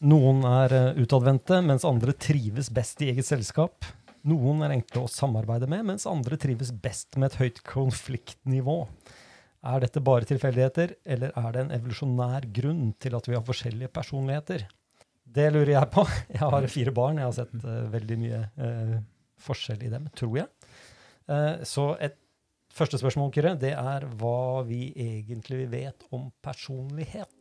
Noen er eh, utadvendte, mens andre trives best i eget selskap. Noen er enkle å samarbeide med, mens andre trives best med et høyt konfliktnivå. Er dette bare tilfeldigheter, eller er det en evolusjonær grunn til at vi har forskjellige personligheter? Det lurer jeg på. Jeg har fire barn. Jeg har sett uh, veldig mye uh, forskjell i dem, tror jeg. Uh, så et første spørsmål, Kyrre, det er hva vi egentlig vet om personlighet.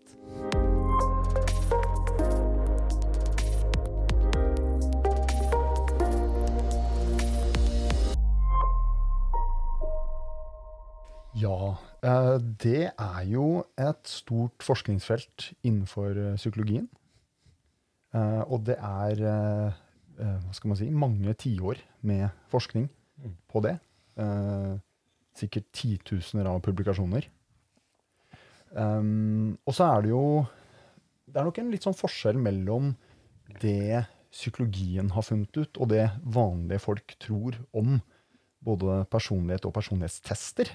Ja, eh, det er jo et stort forskningsfelt innenfor eh, psykologien. Eh, og det er hva skal man si, mange tiår med forskning Mm. på det. Sikkert titusener av publikasjoner. Og så er det jo Det er nok en litt sånn forskjell mellom det psykologien har funnet ut, og det vanlige folk tror om både personlighet og personlighetstester.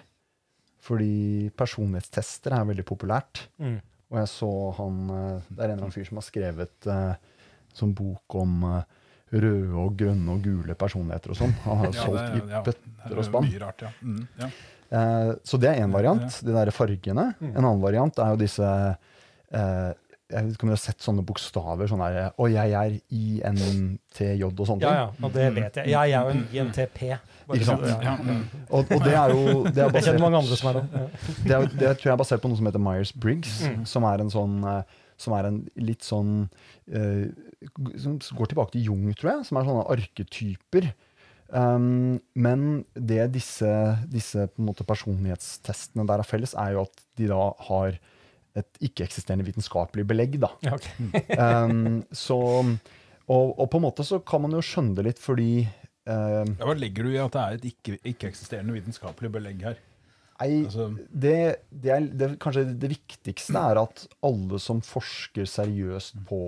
Fordi personlighetstester er veldig populært. Mm. Og jeg så han eh, Det er en eller annen fyr som har skrevet uh, sånn bok om uh, røde og grønne og gule personligheter og sånn. Han har jo Ja, solgt i ja, bøtter og spann. Rart, ja. Mm, ja. Så det er én variant, de der fargene. Mm. En annen variant er jo disse eh, Jeg vet ikke om dere har sett sånne bokstaver. sånn der, Og jeg er INTJ og sånne Ja, ting. ja, og det vet jeg. Jeg er jo en INTP. Ikke sant? Ja. Ja, mm. Og, og det er jo det er Jeg kjenner mange andre som er det. Det, er, det tror jeg er basert på noe som heter Myers-Briggs, Mm. som er en sånn eh, som er en litt sånn uh, Som går tilbake til Jung, tror jeg. Som er sånne arketyper. Um, men det disse, disse på en måte personlighetstestene der er felles, er jo at de da har et ikke-eksisterende vitenskapelig belegg. da. Ja, ok. Um, så, og, og på en måte så kan man jo skjønne det litt, fordi uh, Ja, Hva legger du i at det er et ikke- ikke-eksisterende vitenskapelig belegg her? Nei, Altså, det, det er det, kanskje det viktigste er at alle som forsker seriøst på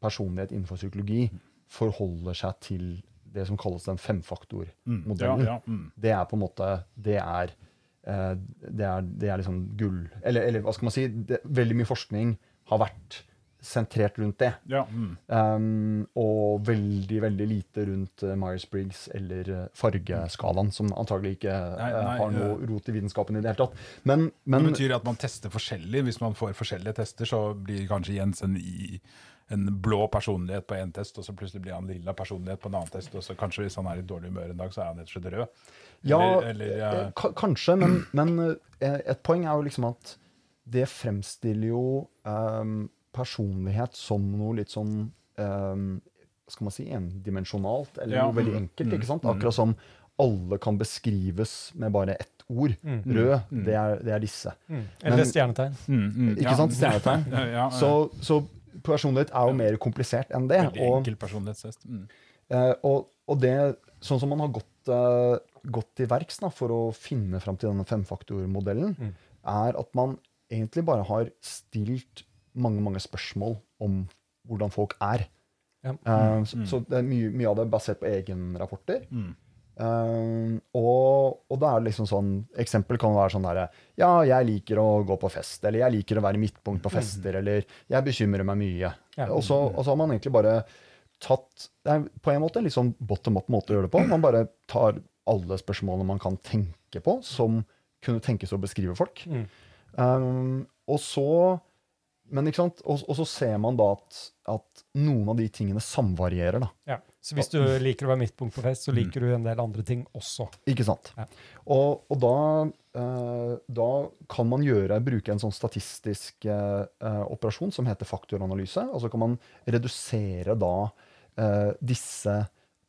personlighet innenfor psykologi, forholder seg til det som kalles den mm, femfaktormodellen. ja, ja, mm. Det er på en måte Det er, det er, det er liksom gull eller, eller hva skal man si? Det, veldig mye forskning har vært sentrert rundt det. ja mm. Um, og veldig, veldig lite rundt uh, Myers-Briggs eller uh, fargeskalaen, som antagelig ikke Nei, nei, har noe rot i vitenskapen i det hele tatt. Men, Men men det betyr at man tester forskjellig. Hvis man får forskjellige tester, så blir kanskje Jens en, i, en blå personlighet på én test, og så plutselig blir han lilla personlighet på en annen test, og så kanskje hvis han er i dårlig humør en dag, så er han rett og slett rød. Ja, eller, eller, eh, ja, kanskje, men, men uh, et poeng er jo liksom at det fremstiller jo um, personlighet som noe litt sånn um, skal man si, endimensjonalt, eller Ja, noe veldig mm, enkelt. ikke sant? mm. Akkurat som alle kan beskrives med bare ett ord. Mm. Rød, Mm. det, er, det er disse. Mm. Eller Men- stjernetegn. Mm, mm, Ikke sant? Stjernetegn. Ja, ja, ja. Så, så personlighet er jo mer komplisert enn det. Veldig enkel personlighetstest. Mm. eh, og, og det, sånn som man har gått, eh, gått til verks da, for å finne fram til denne femfaktormodellen, Mm. er at man egentlig bare har stilt mange, mange spørsmål om hvordan folk er. Ja. Uh, så, Mm. så det er mye, mye av det er basert på egenrapporter. Mm. Uh, og, og da er det liksom sånn Eksempel kan være sånn derre Ja, jeg liker å gå på fest, eller jeg liker å være midtpunkt på fester, eller jeg bekymrer meg mye. Ja. Og, så, og så har man egentlig bare tatt Det er på en måte en litt sånn bottom up måte å gjøre det på. Man bare tar alle spørsmålene man kan tenke på, som kunne tenkes å beskrive folk. Mm. Um, og så men ikke sant? Og, og så ser man da at, at noen av de tingene samvarierer. da. Ja. Så hvis du liker å være midtpunkt på fest, så liker du en del andre ting også. Ikke sant? Ja. Og, og da, eh, da kan man gjøre, bruke en sånn statistisk eh, operasjon som heter faktoranalyse. Og så kan man redusere da eh, disse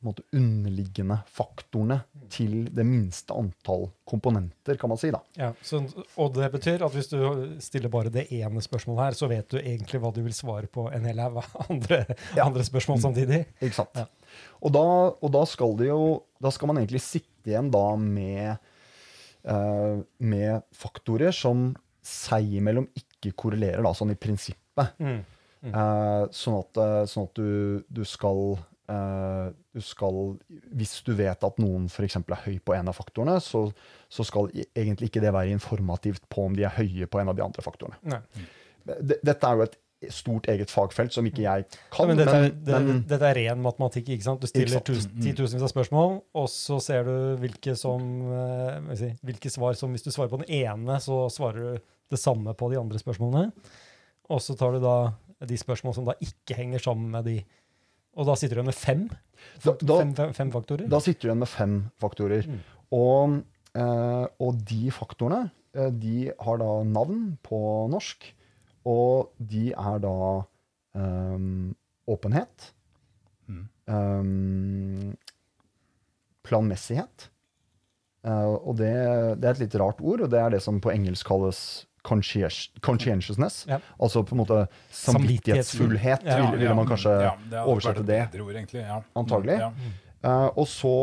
måte, underliggende faktorene til det minste antall komponenter, kan man si. da. Ja, så, og det betyr at hvis du stiller bare det ene spørsmålet her, så vet du egentlig hva du vil svare på en hel haug andre, Ja. andre spørsmål samtidig. Ikke sant? Ja. Og, da, og da skal det jo Da skal man egentlig sitte igjen da med, uh, med faktorer som seg imellom ikke korrelerer, da, sånn i prinsippet. Mm. Eh, sånn at, eh, sånn at du, du skal du skal, Hvis du vet at noen f.eks. er høy på en av faktorene, så, så skal egentlig ikke det være informativt på om de er høye på en av de andre faktorene. Nei. Dette er jo et stort eget fagfelt som ikke jeg kan. men dette, men, det, men dette er ren matematikk. ikke sant? Du stiller tus- titusenvis av spørsmål, og så ser du hvilke, som, eh, si, hvilke svar som Hvis du svarer på den ene, så svarer du det samme på de andre spørsmålene. Og så tar du da de spørsmål som da ikke henger sammen med de. Og da sitter du igjen med fem, Da- da- fem, fem, faktorer. Da sitter du igjen med fem faktorer. Mm. Og, eh, og de faktorene eh, de har da navn på norsk, og de er da eh, åpenhet, Mm. eh, planmessighet, eh, og det, det er et litt rart ord, og det er det som på engelsk kalles conscientiousness. Ja. Altså på en måte samvittighetsfullhet, Ja, ville, ville man kanskje ja, det oversette det. et bedre ord, egentlig. Ja. Antagelig. Ja. Eh, og så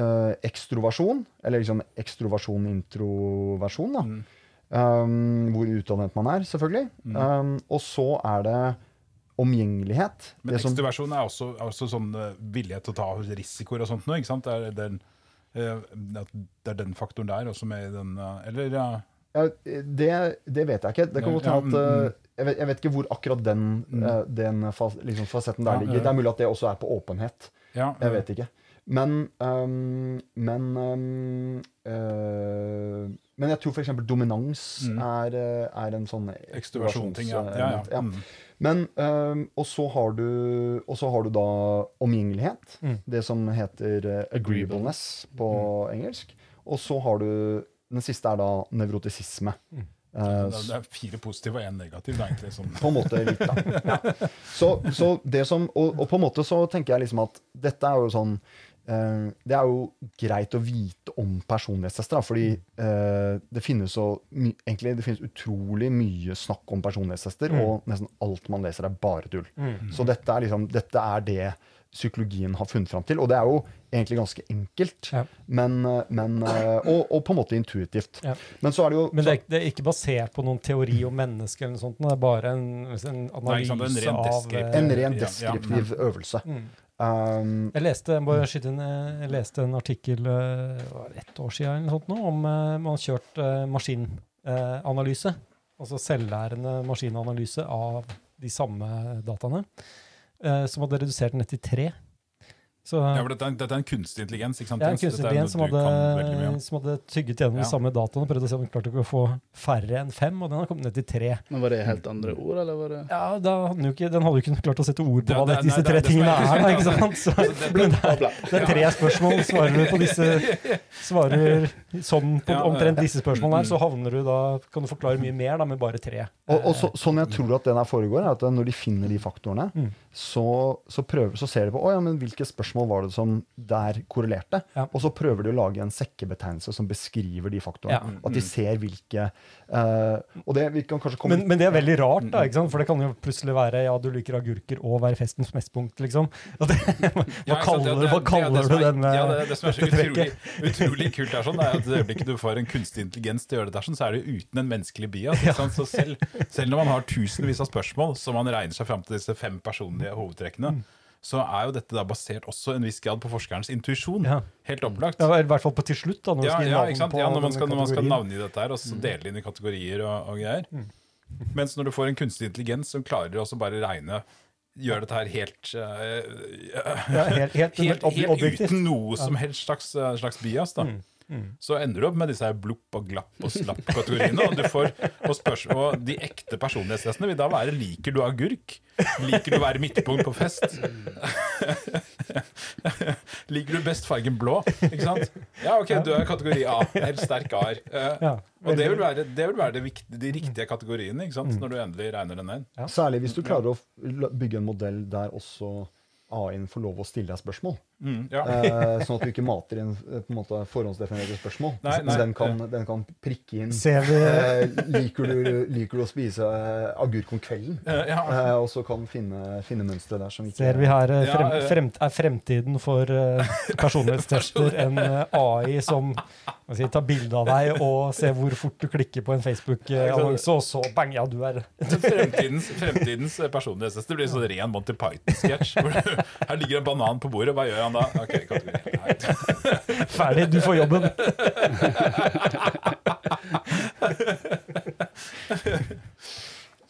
uh, ekstroversjon, eller liksom ekstroversjon, introversjon, da. Mm. Um, hvor utdannet man er, selvfølgelig. Mm. Um, og så er det omgjengelighet. Men det ekstroversjon er også, også sånn uh, villighet til å ta risikoer og sånt noe, ikke sant? Det er den, det er den faktoren der også med i den Eller ja, ja, det, det vet jeg ikke. Det kan godt hende at mm, eh, jeg, vet, jeg vet ikke hvor akkurat den, eh, den liksom fasetten der ligger. Det er mulig at det også er på åpenhet. Jeg vet ikke. Men um, Men um, uh, Men jeg tror f.eks. dominans Mm. er, er en sånn Ekstroversjon-ting, ja. ja, ja. Mm. Men um, Og så har du Og så har du da omgjengelighet. Mm. Det som heter agreeableness på Mm. engelsk. Og så har du Den siste er da nevrotisisme. Mm. Eh, Det er- er fire positive og én negativ, da, egentlig. Sånn. på en måte litt, da. Ja. Så, så det som, og, og på en måte så tenker jeg liksom at dette er jo sånn uh, Det er jo greit å vite om personlighetstester, da, fordi uh, det finnes så egentlig det finnes utrolig mye snakk om personlighetstester, Mm. og nesten alt man leser, er bare tull. Mm. Så dette er, liksom, dette er det psykologien har funnet fram til, og det er jo egentlig ganske enkelt, Ja. men, eh, men, eh, og, og på en måte intuitivt. Ja. Men så er det jo Men det er, det er ikke basert på noen teori om mennesket, eller noe sånt, det er bare en, en Nei, sant, en analyse av eh, en ren Ja, ja. deskriptiv øvelse. mm. Um, Jeg leste, jeg bare skyte inn, eh, jeg leste en artikkel eh, ett år siden eller noe sånt nå, om eh, man har kjørt eh, maskinanalyse. altså selvlærende maskinanalyse av de samme dataene. Eh, som hadde redusert den ned til tre. Så Ja, for dette, er, dette er en kunstig intelligens, ikke sant? ja, en kunstig intelligens som som hadde tygget gjennom Ja. de samme dataene og prøvd å se om den klarte å få færre enn fem, og den har kommet ned til tre. Men var det helt andre ord, eller var det Ja, da hadde ikke, den hadde jo ikke klart å sette ord på hva det- det, disse nei, tre det- tingene er. da, ikke sant? Så, det, er, det er tre spørsmål. Svarer du på disse svarer sånn på omtrent disse spørsmålene her, så havner du da kan du forklare mye mer da, med bare tre. Og, og så, sånn jeg tror at det der foregår, er at når de finner de faktorene, Mm. så, så, prøver, så ser de på å, ja, men hvilke spørsmål var det som der korrelerte. Ja. Og så prøver de å lage en sekkebetegnelse som beskriver de faktorene. Ja. At de ser hvilke uh, Og det vi kan kanskje komme Men, men det er veldig rart, da, ikke sant? for det kan jo plutselig være ja, du liker agurker og være festens mestpunkt, liksom. Og det, hva kaller, hva det er kaller som du er- eh, Ja, det, det som er så utrolig, utrolig kult, er sånn, det er at det øyeblikket du får en kunstig intelligens til å gjøre det der, sånn, så er det jo uten en menneskelig bias. Ikke sant? Så selv, selv når man har tusenvis av spørsmål, så man regner seg fram til disse fem personlige hovedtrekkene, Mm. så er jo dette da basert også en viss grad på forskerens intuisjon. Ja. Helt opplagt. Ja, I hvert fall på til slutt, da, når Ja, ja, ja når, man skal, når man skal navngi dette her, og så dele det inn i kategorier og, og greier. Mm. Mens når du får en kunstig intelligens som klarer å bare regne Gjør dette her helt uh, Ja, helt, helt, helt, helt uten noe som helst slags, eh, slags bias, da. Mm, mm. Så ender du opp med disse her blopp og glapp og slapp-kategoriene. Og, får, og, spørs, og de ekte personlighetstestene vil da være liker du agurk? Liker du å være midtpunkt på fest? liker du best fargen blå? Ikke sant? Ja, ok, du er kategori A. Helt sterk A-er. Eh, Ja, og det vil være, det vil være det viktige, de riktige kategoriene, ikke Mm. sant? når du endelig regner den inn. Særlig hvis du klarer å bygge en modell der også A-en får lov å stille deg spørsmål. Mm, ja. Eh, sånn at du ikke mater inn eh, på en måte forhåndsdefinerte spørsmål. Nei, Så nei. den, kan, den kan prikke inn Ser vi eh, liker, du, liker du å spise eh, agurk om kvelden? Eh, ja. Eh, og så kan finne, finne mønstre der som ikke Ser vi her frem, frem, er fremtiden for personlighetstester en AI som si, tar bilde av deg og ser hvor fort du klikker på en Facebook-annonse, og så bang, ja, du er Fremtidens, fremtidens personlighetstester blir sånn ren Monty Python-sketsj. Her ligger en banan på bordet, hva gjør han da? Ok, kategori. Nei. ferdig, du får jobben.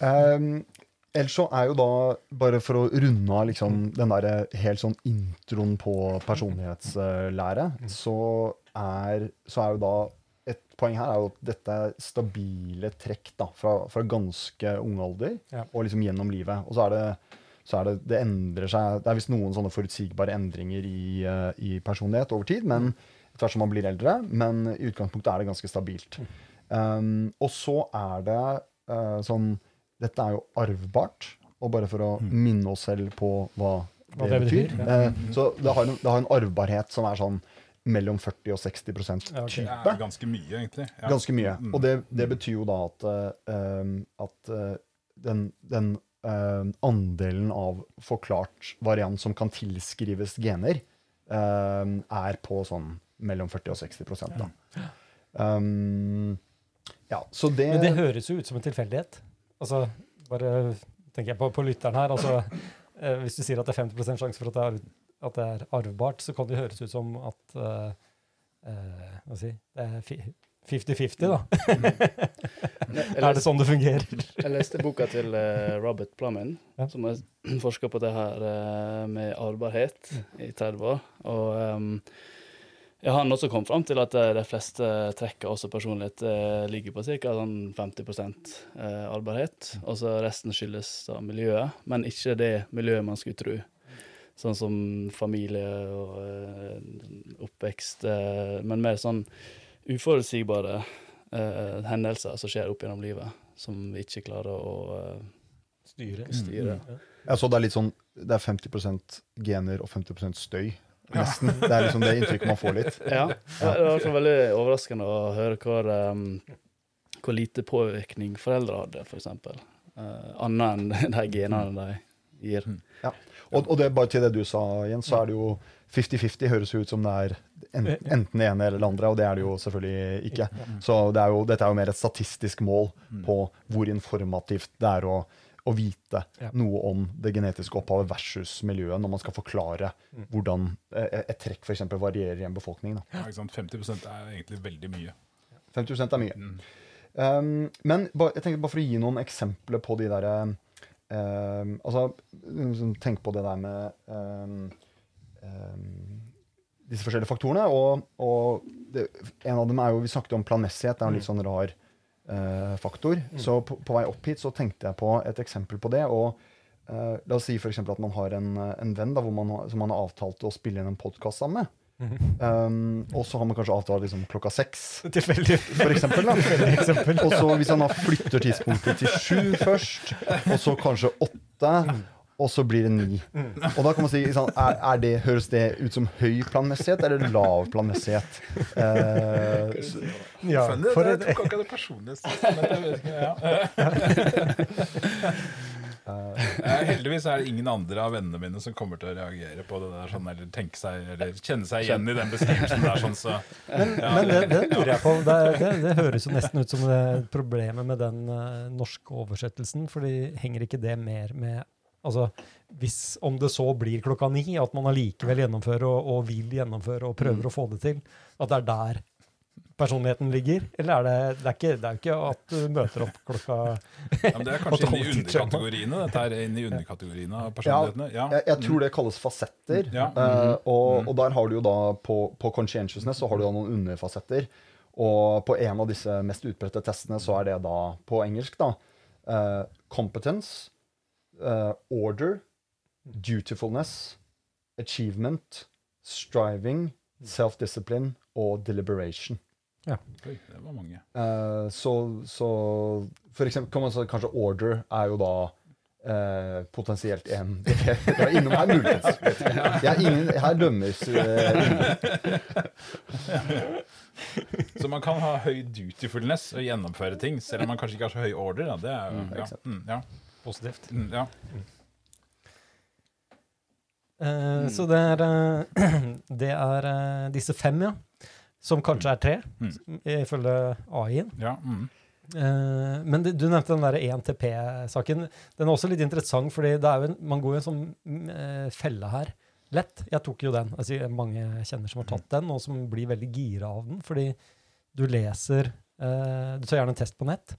um, ellers så er jo da, bare for å runde av liksom, den der helt sånn introen på personlighetslære, så er, så er jo da et poeng her er jo at dette er stabile trekk da, fra, fra ganske ung alder Ja. og liksom gjennom livet. Og så er det, så er det, det endrer seg Det er visst noen sånne forutsigbare endringer i, uh, i personlighet over tid, men etter hvert som man blir eldre. Men i utgangspunktet er det ganske stabilt. Um, og så er det uh, sånn Dette er jo arvbart. Og bare for å minne oss selv på hva det, Hva det betyr. betyr, Eh, så det har, en, det har en arvbarhet som er sånn mellom 40 og 60 Ja, okay. Det er ganske mye, egentlig. Ja. Ganske mye. Mm. Og det, det betyr jo da at, um, at uh, den, den eh, andelen av forklart variant som kan tilskrives gener, eh, er på sånn mellom 40 og 60 da. Um, ja, så det, Men det høres jo ut som en tilfeldighet. Altså, bare tenker jeg på, på lytteren her. Altså, eh, hvis du sier at det er 50 sjanse for at det er, at det er arvbart, så kan det høres ut som at eh, eh, si Det er 50-50, da. Jeg, Er det sånn det fungerer? jeg leste boka til uh, Robert Plummin, Ja. som har forska på det her uh, med arvbarhet i 30 år. Og um, ja, han også kom fram til at eh, de fleste trekker også personlighet ligger på ca. Sånn 50 eh, arvbarhet. Og så resten skyldes da miljøet, men ikke det miljøet man skulle tro. Sånn som familie og eh, oppvekst, eh, men mer sånn uforutsigbare eh, hendelser som skjer opp gjennom livet, som vi ikke klarer å eh, Styre. styre. ja, så det er litt sånn Det er 50% gener og 50% støy. Nesten. Det er liksom det inntrykket man får litt. Ja, det var veldig overraskende å høre hvor, um, hvor lite påvirkning foreldre hadde, f.eks. Uh, annet enn de genene de gir. Og, og det bare til det du sa, Jens, så er det jo 50-50 høres jo ut som det er enten det ene eller det andre, og det er det jo selvfølgelig ikke. Så det er jo, dette er jo mer et statistisk mål på hvor informativt det er å, å vite noe om det genetiske opphavet versus miljøet, når man skal forklare hvordan eh, et trekk f.eks. varierer i en befolkning. Da. Ja, ikke sant? 50% er egentlig veldig mye. 50 er mye. Mm. Um, men ba, jeg tenkte bare for å gi noen eksempler på de der um, Altså, liksom, tenk på det der med um, disse forskjellige faktorene. Og, og det, en av dem er jo Vi snakket om planmessighet. Det er en litt sånn rar eh, faktor. Så på, på vei opp hit så tenkte jeg på et eksempel på det. og eh, La oss si for eksempel at man har en, en venn da, hvor man, som man har avtalt å spille inn en podkast sammen med. Um, og så har man kanskje avtalt liksom, klokka seks Tilfeldig. for eksempel. Da. Og så hvis han da flytter tidspunktet til sju først, og så kanskje åtte, og så blir det ni. Og da kan man si, sånn, er, er det, Høres det ut som høy planmessighet eller lav planmessighet? Eh, så- Ja, for jeg et, tok akkurat det personlige stedet. Eh, Heldigvis er det ingen andre av vennene mine som kommer til å reagere på det der, sånn, eller tenke seg, eller kjenne seg igjen i den beskrivelsen der. Sånn, så, men men det, det lurer jeg på. Det, det, det høres jo nesten ut som det problemet med den uh, norske oversettelsen. fordi henger ikke det mer med Altså, hvis om det så blir klokka ni, at man allikevel gjennomfører og, og vil gjennomføre og prøver å få det til, at det er der personligheten ligger? Eller er det Det er, ikke, det er ikke at du møter opp klokka ja, men det er kanskje inni i underkategoriene. Dette er inn i underkategoriene av personlighetene. Ja. jeg, jeg tror det kalles fasetter. Ja. Uh, og, og der har du jo da på, på conscientiousness så har du da noen underfasetter. Og på en av disse mest utbredte testene så er det da på engelsk da uh, competence, eh, order, dutifulness, achievement, striving, self-discipline og deliberation. Ja. Oi, det var mange. Uh, så, så for eksempel kan man si kanskje order er jo da uh, potensielt en Det er innom her muligens. Jeg er ingen, her dømmes uh. Så man kan ha høy dutifulness og gjennomføre ting, selv om man kanskje ikke har så høy order. Da. Det er jo ja. Mm, ja. Positivt. Mm, ja. Eh, Så det er, uh, det er uh, disse fem, ja. Som kanskje er tre, Mm. ifølge AI-en. ja mm. Eh, men det, du nevnte den der 1TP-saken. Den er også litt interessant, fordi det jo en, man går jo en sånn mm, felle her. Lett. Jeg tok jo den. Altså, mange kjenner som har tatt den, og som blir veldig gira av den. Fordi du leser Du tar gjerne en test på nett,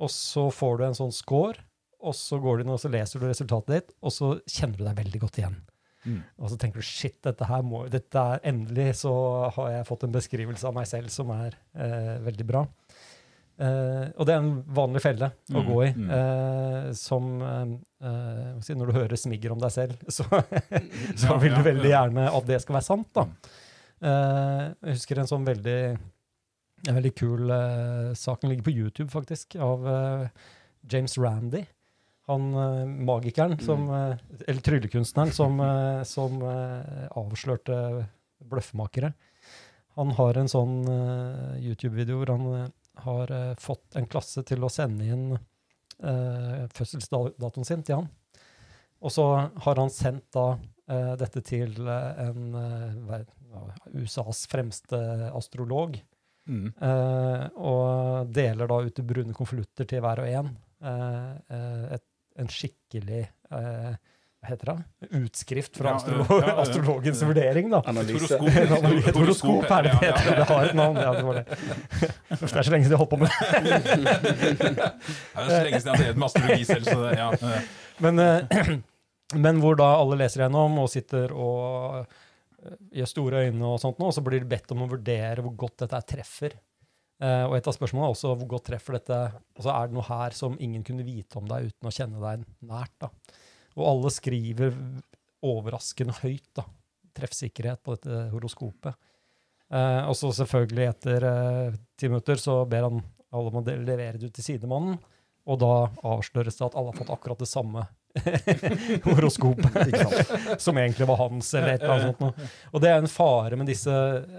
og så får du en sånn score, og så går du inn og så leser du resultatet ditt, og så kjenner du deg veldig godt igjen. Mm. Og så tenker du shit, dette her må, dette er endelig så har jeg fått en beskrivelse av meg selv som er eh, veldig bra. Eh, og det er en vanlig felle å Mm, gå i. mm. Eh, som eh, eh, Når du hører smigger om deg selv, så, så vil du veldig gjerne at det skal være sant. da. Eh, jeg husker en sånn veldig en veldig kul sak. Den ligger på YouTube, faktisk, av James Randy. Han eh, magikeren, som, eh, eller tryllekunstneren, som, eh, som avslørte bløffmakere. Han har en sånn YouTube-video hvor han har fått en klasse til å sende inn fødselsdatoen sin til han. Og så har han sendt da dette til en USAs fremste astrolog. Mm. Uh, og deler da ut brune konvolutter til hver og en. Uh, et, en skikkelig eh, Hva heter det? Utskrift fra Ja, astrolo ja, ja, ja. astrologens vurdering, da. Analyse. Horoskop. Er det det heter. Det har et navn. Ja, det var det. Det er så lenge siden jeg holdt på med det. Det er så lenge siden jeg har drevet med astrologi selv, så det, ja. Men, eh, men hvor da alle leser gjennom og sitter og eh, gjør store øyne og sånt nå, og så blir de bedt om å vurdere hvor godt dette treffer. Eh, og et av spørsmålene er også hvor godt treffer dette Og så er det noe her som ingen kunne vite om deg uten å kjenne deg nært. da. Og alle skriver overraskende høyt da, treffsikkerhet på dette horoskopet. Eh, og så selvfølgelig etter eh, ti minutter så ber han alle om å levere det ut til sidemannen, og da avsløres det at alle har fått akkurat det samme horoskopet, som egentlig var hans, eller et eller annet sånt. Og det er en fare med disse,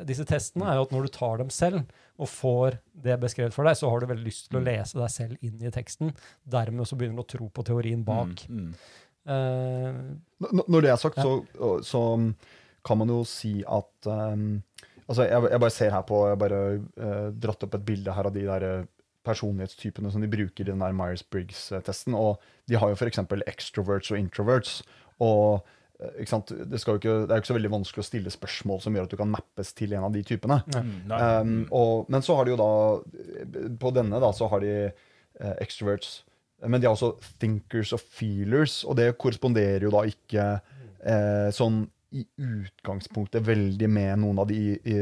disse testene, er jo at når du tar dem selv og får det beskrevet for deg, så har du veldig lyst til å lese deg selv inn i teksten. Dermed så begynner du å tro på teorien bak. Mm, mm. Uh, Når det er sagt, Ja. så, så kan man jo si at um, Altså, jeg, jeg bare ser her på Jeg har bare uh, dratt opp et bilde her av de der personlighetstypene som de bruker i den der Myers-Briggs-testen. Og de har jo f.eks. extroverts og introverts. Og eh, ikke sant? Det, skal jo ikke, det er jo ikke så veldig vanskelig å stille spørsmål som gjør at du kan mappes til en av de typene. Mm. Um, og, men så har de jo da På denne da, så har de uh, extroverts. Men de har også thinkers og feelers, og det korresponderer jo da ikke uh, sånn i utgangspunktet veldig med noen av de i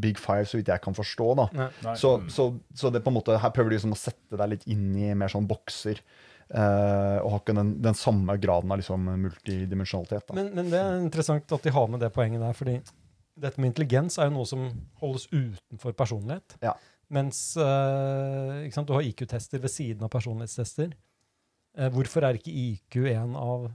Big Five, så vidt jeg kan forstå. da. nei. Nei. Så, så, så det på en måte, her prøver de liksom å sette deg litt inn i mer sånn bokser. Uh, og har ikke den, den samme graden av liksom multidimensjonalitet. Men, men det er interessant at de har med det poenget der, fordi dette med intelligens er jo noe som holdes utenfor personlighet. Ja. Mens uh, ikke sant, du har IQ-tester ved siden av personlighetstester. Uh, hvorfor er ikke IQ en av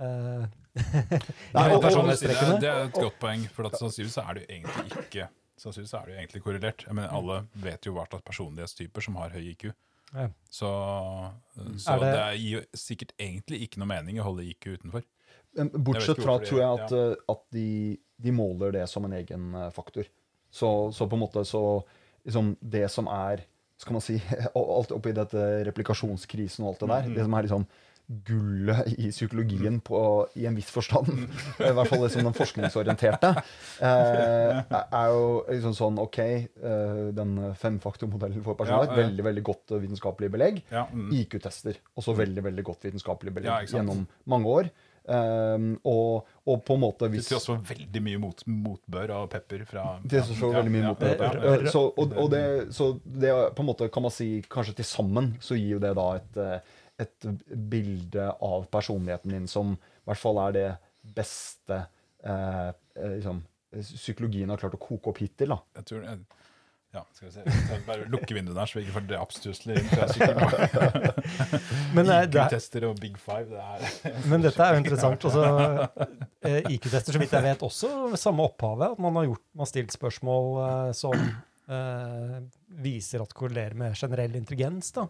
eh, Nei, og- og- det, er, det er et godt poeng, for sannsynligvis er det jo egentlig ikke Sannsynligvis er det jo egentlig korrelert. Jeg mener, alle vet jo hva slags personlighetstyper som har høy IQ. Ja. Så, så Er det, det- gir jo sikkert egentlig ikke noe mening å holde IQ utenfor. Bortsett fra, tror jeg, at, ja. at de, de måler det som en egen eh, faktor. Så, så på en måte så liksom Det som er Skal man si Alt oppi dette replikasjonskrisen og alt det der. Mhm. Det som er liksom gullet i psykologien på, i en viss forstand, i hvert fall liksom den forskningsorienterte, eh, er jo liksom sånn OK, eh, den femfaktormodellen for personlighet, veldig veldig godt vitenskapelig belegg. Mm. IQ-tester, også veldig veldig godt vitenskapelig belegg gjennom mange år. Um, og, og på en måte Til hvis tross for veldig mye mot, motbør og pepper fra Det er for veldig mye motbør ja, ja. Så, og, og det, så det på en måte kan man si kanskje til sammen så gir jo det da et, et bilde av personligheten din som i hvert fall er det beste eh, eh, liksom, psykologien har klart å koke opp hittil. da. Jeg tror jeg, ja, skal vi se. Jeg bare lukke vinduet der, så vi ikke får drapstrusler eh, det er, IQ-tester og Big Five, det er men dette er jo interessant. Altså, eh, IQ-tester, så vidt jeg vet, også samme opphavet. At man har, gjort, man har stilt spørsmål eh, som eh, viser at korrelerer med generell intelligens. da.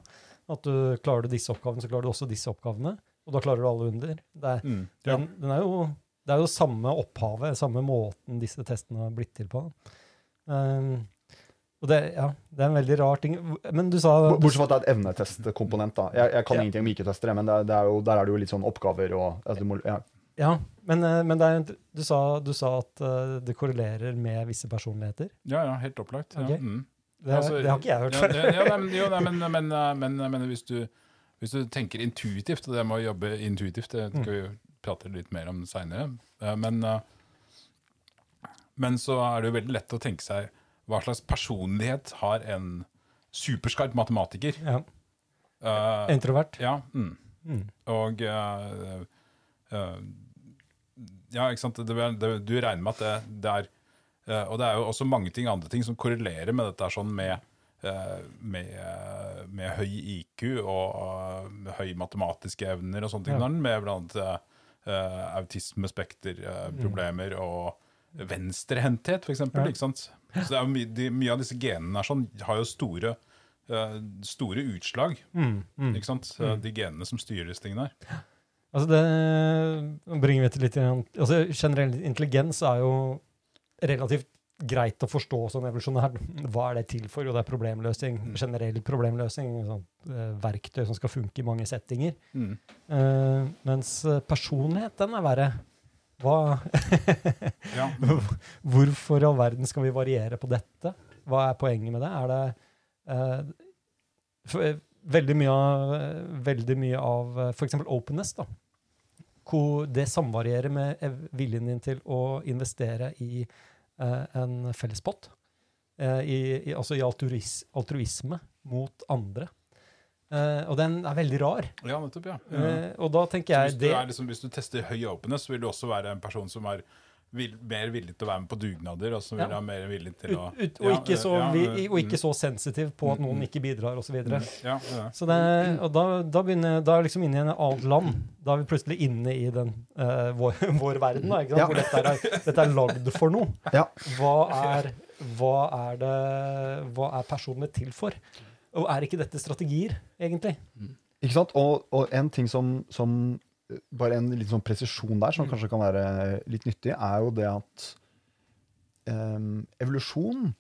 At du klarer du disse oppgavene, så klarer du også disse oppgavene. Og da klarer du alle under. Det er, mm, ja. den, den er jo, det er jo samme opphavet, samme måten disse testene har blitt til på. Um, og det, ja, det er en veldig rar ting. Men du sa Bortsett fra at det er et evnetestkomponent. da. Jeg, jeg kan Ja. ingenting om IQ-tester, men det, er- det er jo, der er det jo litt sånn oppgaver og altså, du må, ja. Ja, men, eh, men det er, du, sa, du sa at eh, det korrelerer med visse personligheter. ja, ja, helt opplagt. Ja. Mm. Det, Altså, det har ikke jeg hørt før. Ja, jo, nei, men, men, men, men, men hvis, du, Hvis du tenker intuitivt, og det med å jobbe intuitivt, det skal vi prate litt mer om seinere, men, eh, men så er det jo veldig lett å tenke seg hva slags personlighet har en superskarp matematiker? Ja. Uh, Introvert. ja. Mm. Mm. Og uh, uh, Ja, ikke sant. Det, det, du regner med at det, det er eh, Og det er jo også mange ting, andre ting som korrelerer med dette sånn med, eh, med, eh, med høy IQ og eh, høy matematiske evner og sånne ting. Ja. Med annet uh, autismespekterproblemer og venstrehendthet, f.eks. Ja. Ikke sant? Så my de, mye av disse genene er sånn, har jo store, eh, store utslag. Mm. Mm. Ikke sant? Mm. De genene som styrer disse tingene her. Altså det bringer vi til litt. Altså Generell intelligens er jo relativt greit å forstå sånn evolusjonært. Hva er det til for? Jo, det er problemløsning. Generell problemløsning. Sånn, verktøy som skal funke i mange settinger. Mm. Uh, mens eh, personlighet, den er verre. Hva, Ja. hvorfor i all verden skal vi variere på dette? Hva er poenget med det? Er det uh, for, eh, veldig mye av, veldig mye av f.eks. for openness, da. Hvor det samvarierer med viljen din til å investere i eh, en fellespott. Eh, i, i, altså i altruis, altruisme mot andre. Eh, og den er veldig rar. ja, nettopp, ja. Eh, og da tenker jeg hvis, det er liksom, hvis du tester høy openness, så vil du også være en person som er vil, mer villig til å være med på dugnader, og som vil Ja. ha mer villig til å ut, ut, og, Ja, ikke så, ja, vi, mm, og ikke så sensitiv på at noen ikke bidrar, osv. Ja, ja. Så det, og da, da, begynner, da er vi liksom inne i en annet land. Da er vi plutselig inne i den, uh, vår, vår verden, da, ikke sant? Ja. hvor dette er, dette er lagd for noe. Ja. Hva er, hva er det Hva er personene til for? Og er ikke dette strategier, egentlig? Ikke sant? Og, og en ting som, som Bare en litt sånn presisjon der, Mm. som kanskje kan være litt nyttig, er jo det at um, evolusjon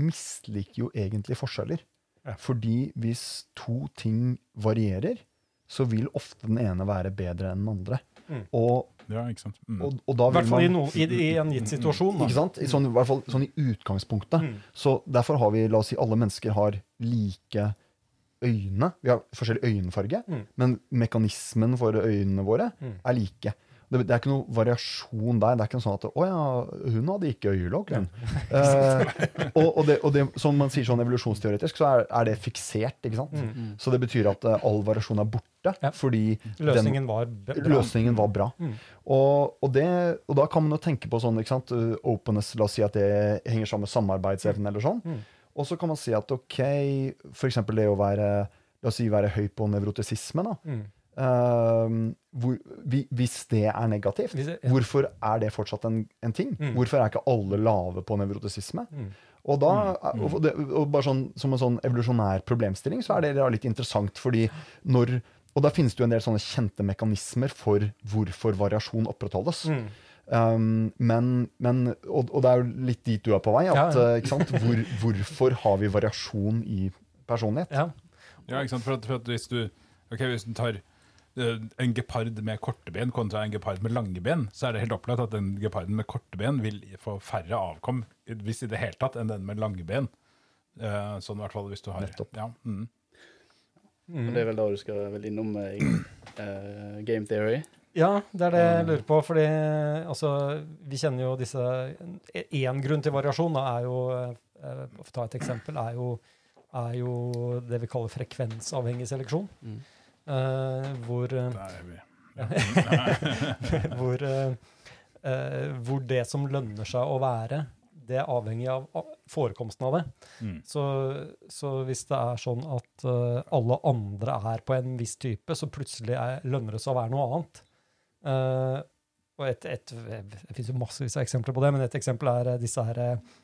misliker jo egentlig forskjeller. Ja. Fordi hvis to ting varierer, så vil ofte den ene være bedre enn den andre. Mm. Og, ja, ikke sant. Mm. og, og da I hvert fall i, no, i, i en gitt situasjon. ikke sant? I sånn, I hvert fall sånn i utgangspunktet. Mm. Så derfor har vi, la oss si, alle mennesker har like øyne. Vi har forskjellig øyenfarge, Mm. men mekanismen for øynene våre Mm. er like. Det, det er ikke noe variasjon der. Det er ikke noe sånn at 'Å ja, hun hadde ikke øyelokk'. hun». Eh, og, og, det, og det, som man sier sånn evolusjonsteoretisk, så er, er det fiksert. ikke sant? Mm. Så det betyr at uh, all variasjon er borte, Ja. fordi Løsningen var den, bra. løsningen var bra. Mm. Og, og, det, og da kan man jo tenke på sånn, ikke sant, uh, openness, la oss si at det henger sammen med samarbeidsevne eller sånn. Mm. Og så kan man si at ok, eksempel det å være, la oss si være høy på nevrotisisme da. Mm. Uh, hvor, vi, hvis det er negativt, det- ja. hvorfor er det fortsatt en, en ting? Mm. Hvorfor er ikke alle lave på nevrotisisme? Mm. Og, da, og, det, og bare sånn, som en sånn evolusjonær problemstilling, så er det da litt interessant, fordi når Og da finnes det jo en del sånne kjente mekanismer for hvorfor variasjon opprettholdes. Mm. Um, men, men og, og det er jo litt dit du er på vei. At, Ja, ja. eh, Ikke sant? Hvor, hvorfor har vi variasjon i personlighet? Ja. Ja, ikke sant? For at, for at hvis du okay, hvis du tar eh, en gepard med korte ben kontra en gepard med lange ben, så er det helt opplagt at den geparden med korte ben vil få færre avkom, hvis i det hele tatt, enn den med lange ben. Uh, sånn i hvert fall hvis du har Nettopp. Ja, mm. Og Det er vel da du skal vel innom eh, game theory. Ja, det er det jeg lurer på. fordi altså, vi kjenner jo disse Én grunn til variasjon da, er jo eh, For å ta et eksempel er jo, er jo det vi kaller frekvensavhengig seleksjon. Mm. Uh, hvor, eh, Der er vi. hvor, uh, uh, hvor det som lønner seg å være, det er avhengig av forekomsten av det. Mm. Så, så hvis det er sånn at uh, alle andre er på en viss type, så plutselig er, lønner det seg å være noe annet. Eh, og et, et, det finnes jo massevis av eksempler på det, men et eksempel er eh, disse her eh,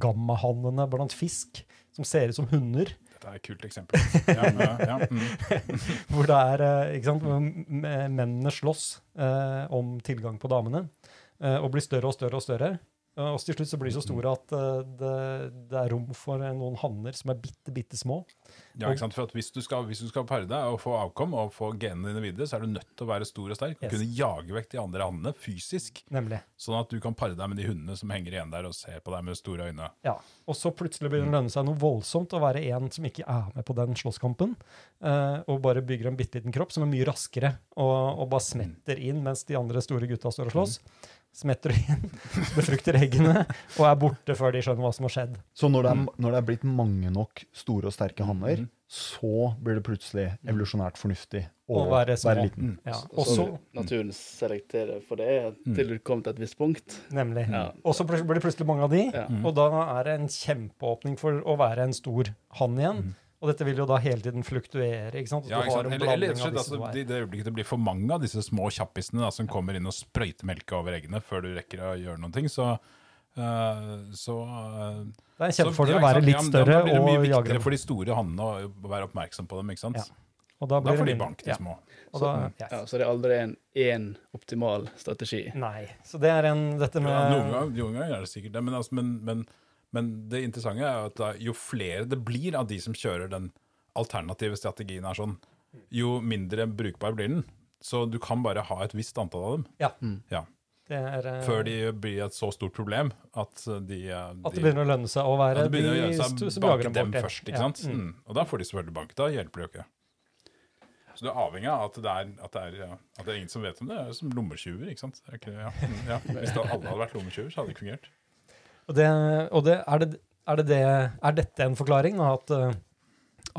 gammahannene blant fisk, som ser ut som hunder. Dette er et kult eksempel. Ja, men, ja, mm. Hvor det er, ikke sant, mennene slåss uh, om tilgang på damene, uh, og blir større og større og større. Eh, Og til slutt så blir de så store at eh, det, det er rom for eh, noen hanner som er bitte, bitte små. Ja, ikke sant? For at hvis du skal, hvis du skal pare deg og få avkom og få genene dine videre, så er du nødt til å være stor og sterk og Yes. kunne jage vekk de andre hannene fysisk. Nemlig. Sånn at du kan pare deg med de hundene som henger igjen der og ser på deg med store øyne. Ja. Og så plutselig begynner det å lønne seg noe voldsomt å være en som ikke er med på den slåsskampen, og bare bygger en bitte liten kropp som er mye raskere, og, og bare smetter inn mens de andre store gutta står og slåss. Smetter inn, befrukter eggene, og er borte før de skjønner hva som har skjedd. Så når det, er, når det er blitt mange nok store og sterke hanner, mm. så blir det plutselig evolusjonært fornuftig å Å være små. liten. Ja. Og Og så naturen selekterer for det til du kommer til et visst punkt. nemlig. Ja. Og så blir det plutselig mange av de, Ja. og da er det en kjempeåpning for å være en stor hann igjen. Og dette vil jo da hele tiden fluktuere. ikke sant? Ja, ikke sant? Eller, Eller, eller og altså, det, det øyeblikket det blir for mange av disse små kjappisene da, som kommer inn og sprøyter melka over eggene før du rekker å gjøre noe, så, Uh, så uh, Det er en så- kjempefordel ja, å være litt litt Ja, jage dem. Da blir det mye viktigere dem. for de store hannene å være oppmerksom på dem. ikke sant? Ja. Og da Da får de bank, de ja. små. Og da, yes. Ja, så det er aldri en én optimal strategi. Nei. Så det er en dette med Ja, noen, ganger, noen ganger er det sikkert det, men, altså, men, men, men det interessante er at da, jo flere det blir av de som kjører den alternative strategien, er sånn, jo mindre brukbar blir den. Så du kan bare ha et visst antall av dem Ja. Mm. Ja. Det er, eh, før de blir et så stort problem at de, eh, At det begynner å lønne seg å være at det begynner å gjøre seg som jager dem dem bort. først. ikke Ja. sant? Mm. Mm. Og da får de selvfølgelig bank. Da hjelper det jo ikke. Så du er avhengig av at det er, at det er, at det er ingen som vet om det. Det er som lommetyver. ikke sant? Det er ikke, ja. Mm, ja. Hvis det, alle hadde vært lommetyver, så hadde det ikke fungert. Og, det, og det, er, det, er, det er dette en forklaring? At, eh,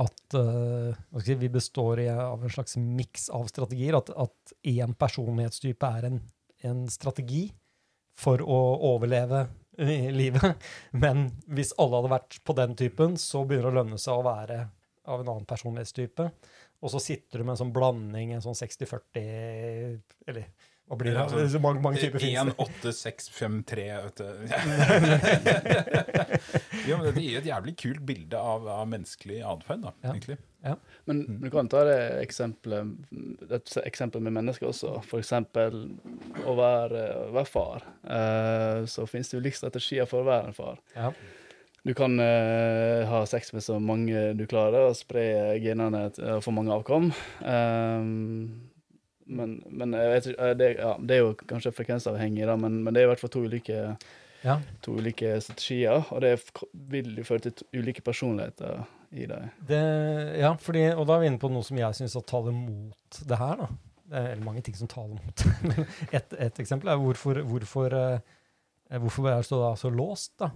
at eh, si, vi består av en slags miks av strategier? At, at én personlighetstype er en, en strategi for å overleve i livet? Men hvis alle hadde vært på den typen, så begynner det å lønne seg å være av en annen personlighetstype. Og så sitter du med en sånn blanding, en sånn 60-40 Eller hva blir det? Så mange, mange typer finnes 1, 8, 6, 5, 3 vet du. jo, men Det gir et jævlig kult bilde av, av menneskelig atferd, da, Ja. egentlig. Men Mm. du kan ta det eksempelet, et eksempel med mennesker også. Eksempel å være, være far. Eh, så finnes det ulike strategier for å være en far. Ja. Du kan uh, ha sex med så mange du klarer, og spre genene til å få mange avkom. Eh, men, men vet, eh, det, ja, det er jo kanskje frekvensavhengig, da, men, men det er i hvert fall to ulike, Ja. to ulike strategier. Og det vil jo føre til ulike personligheter i deg. Det, ja, fordi, og da er vi inne på noe som jeg syns taler mot det her. da. Det er eller mange ting som taler mot. Men et, et eksempel er hvorfor, hvorfor, eh, hvorfor er det så, da, så låst? da?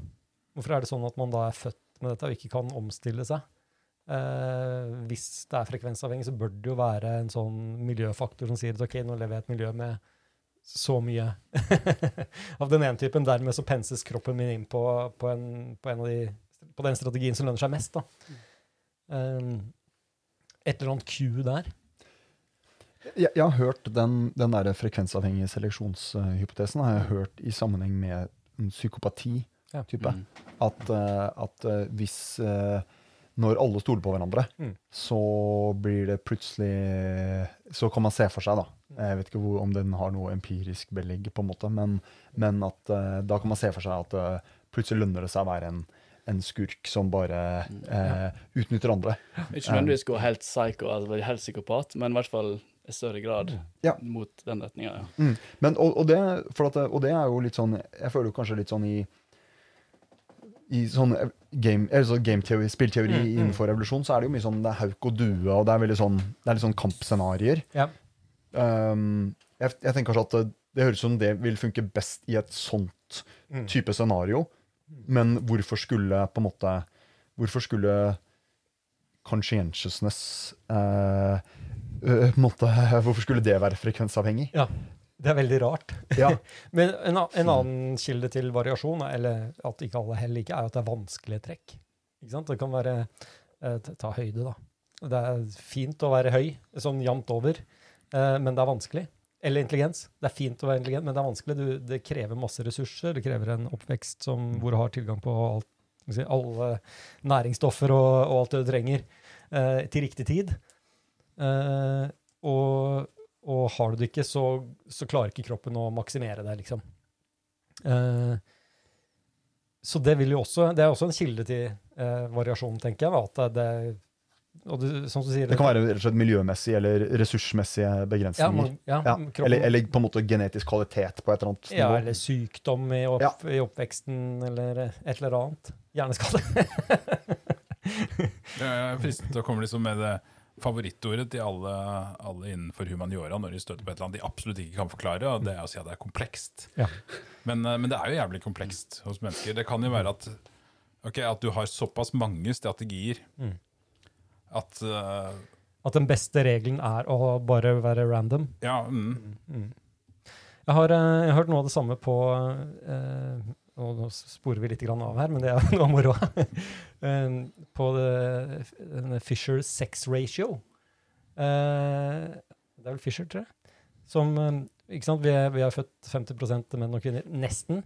Hvorfor er det sånn at man da er født med dette og ikke kan omstille seg? Eh, hvis det er frekvensavhengig, så bør det jo være en sånn miljøfaktor som sier at ok, nå lever jeg i et miljø med så mye av den ene typen. Dermed så penses kroppen min inn på, på, en, på, en av de, på den strategien som lønner seg mest. da. Um, et eller annet Q der. Jeg, jeg har hørt den, den der frekvensavhengige seleksjonshypotesen har jeg hørt i sammenheng med en psykopati-type. Mm. At, eh, at eh, hvis eh, Når alle stoler på hverandre, Mm. så blir det plutselig Så kan man se for seg, da Jeg vet ikke hvor, om den har noe empirisk belegg, på en måte, men, men at uh, da kan man se for seg at uh, plutselig lønner det seg å være en, en skurk som bare eh, utnytter andre. Ikke nødvendigvis gå helt psyko, altså helt psykopat, men i hvert fall i større grad Ja. mot den retninga. Ja. Mm. Men, og, og, det, at, og det er jo litt sånn Jeg føler jo kanskje litt sånn i i sånn game, altså game gameteori, spillteori Mm, mm. innenfor revolusjon, så er det jo mye sånn det er hauk og due, og det er veldig sånn Det er litt sånn kampscenarioer. Ja. Um, jeg, jeg tenker kanskje at det, det høres ut som det vil funke best i et sånt Mm. type scenario, men hvorfor skulle på en måte Hvorfor skulle conscientiousness eh, eh, måte, Hvorfor skulle det være frekvensavhengig? ja. Det er veldig rart. Ja. Men en, en annen kilde til variasjon, eller at ikke alle heller ikke, er at det er vanskelige trekk. Ikke sant? Det kan være eh, ta- Ta høyde, da. Det er fint å være høy, sånn jevnt over, eh, men det er vanskelig. Eller intelligens. Det er fint å være intelligent, men det er vanskelig. Du, det krever masse ressurser. Det krever en oppvekst som, hvor du har tilgang på alt, si, alle næringsstoffer og, og alt det du trenger eh, til riktig tid. Og, har du det ikke, så, så klarer ikke kroppen å maksimere det, liksom. Eh, så det vil jo også Det er også en kilde til eh, variasjon, tenker jeg. At det, og det, som du sier, Det kan være rett og slett miljømessige eller ressursmessige ja, begrensninger. man, ja, Ja, kroppen- eller, eller på en måte genetisk kvalitet på et eller annet nivå. ja, eller sykdom i, opp, Ja. i oppveksten, eller et eller annet. Hjerneskade. Jeg er fristet til å komme liksom med det favorittordet til alle, alle innenfor humaniora når de støter på et eller annet de absolutt ikke kan forklare, og det er å si at det er komplekst. Ja. Men, eh, men det er jo jævlig komplekst hos mennesker. Det kan jo være at, okay, at du har såpass mange strategier Mm. at uh, At den beste regelen er å bare være random. Ja, mm, Mm. Jeg har, eh, jeg har hørt noe av det samme på og Nå sporer vi litt av her, men det er noe moro. Eh, på denne Fisher sex ratio. Eh, det er vel Fisher, tror jeg. Som eh, ikke sant? Vi er, vi er født 50 menn og kvinner. Nesten,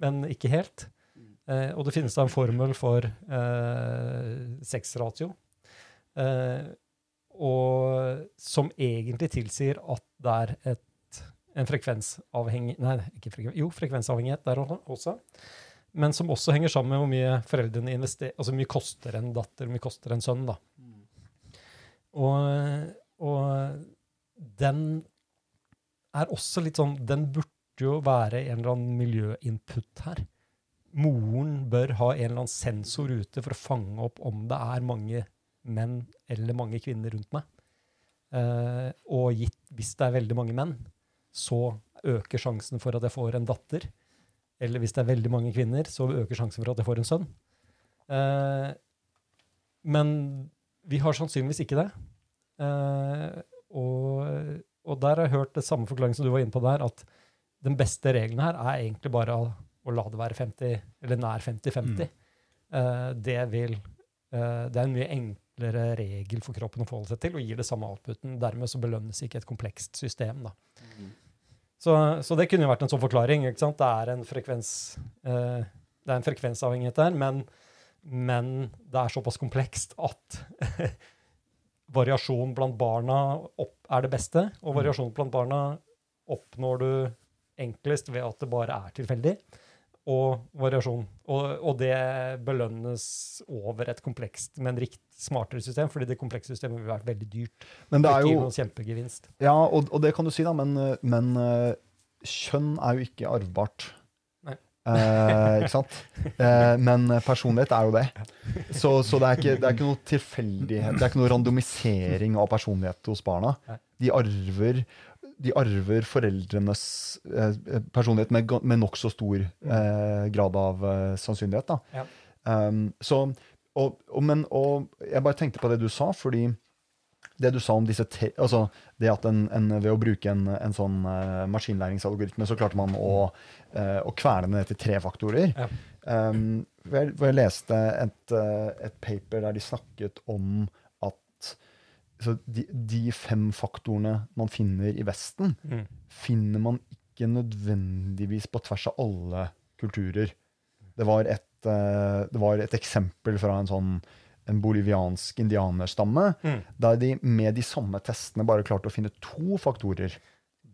men ikke helt. Eh, og det finnes da en formel for eh, sexratio. Eh, og som egentlig tilsier at det er et, en frekvensavhengig Nei, ikke frekven, jo, frekvensavhengighet der også. Men som også henger sammen med hvor mye foreldrene investerer Altså hvor mye koster en datter, hvor mye koster en sønn. da. Og, og den er også litt sånn Den burde jo være en eller annen miljøinput her. Moren bør ha en eller annen sensor ute for å fange opp om det er mange menn eller mange kvinner rundt meg. Eh, og gitt, hvis det er veldig mange menn, så øker sjansen for at jeg får en datter. Eller hvis det er veldig mange kvinner, så øker sjansen for at jeg får en sønn. Eh, men vi har sannsynligvis ikke det. Eh, og, og der har jeg hørt det samme forklaring som du var inne på der, at den beste regelen her er egentlig bare å, å la det være 50, eller nær 50-50. Eh, det vil eh, Det er en mye enklere regel for kroppen å forholde seg til, og gir det samme outputen. Dermed så belønnes ikke et komplekst system. da. Så, så det kunne jo vært en sånn forklaring. ikke sant? Det er en, frekvens, eh, det er en frekvensavhengighet der, men, men det er såpass komplekst at variasjon blant barna er det beste, og variasjon blant barna oppnår du enklest ved at det bare er tilfeldig. Og variasjon. Og, og det belønnes over et komplekst, men rikt smartere system, fordi det komplekse systemet vil være veldig dyrt. Men det er jo noen kjempegevinst. Ja, og, og det kan du si, da, men, men eh, kjønn er jo ikke arvbart. Eh, ikke sant? Eh, men personlighet er jo det. Så, så det, er ikke, det er ikke noe tilfeldighet, det er ikke noe randomisering av personlighet hos barna. De arver, de arver foreldrenes eh, personlighet med, med nokså stor eh, grad av eh, sannsynlighet. Da. Ja. Um, så, og, og, men, og jeg bare tenkte på det du sa, fordi det du sa om disse te, altså det at en, en, ved å bruke en, en sånn uh, maskinlæringsalgoritme, så klarte man å, uh, å kverne ned til tre faktorer. Ja. Um, hvor, jeg, hvor jeg leste et, uh, et paper der de snakket om de, de fem faktorene man finner i Vesten, Mm. finner man ikke nødvendigvis på tvers av alle kulturer. Det var et, eh, det var et eksempel fra en sånn en boliviansk indianerstamme, Mm. der de med de samme testene bare klarte å finne to faktorer.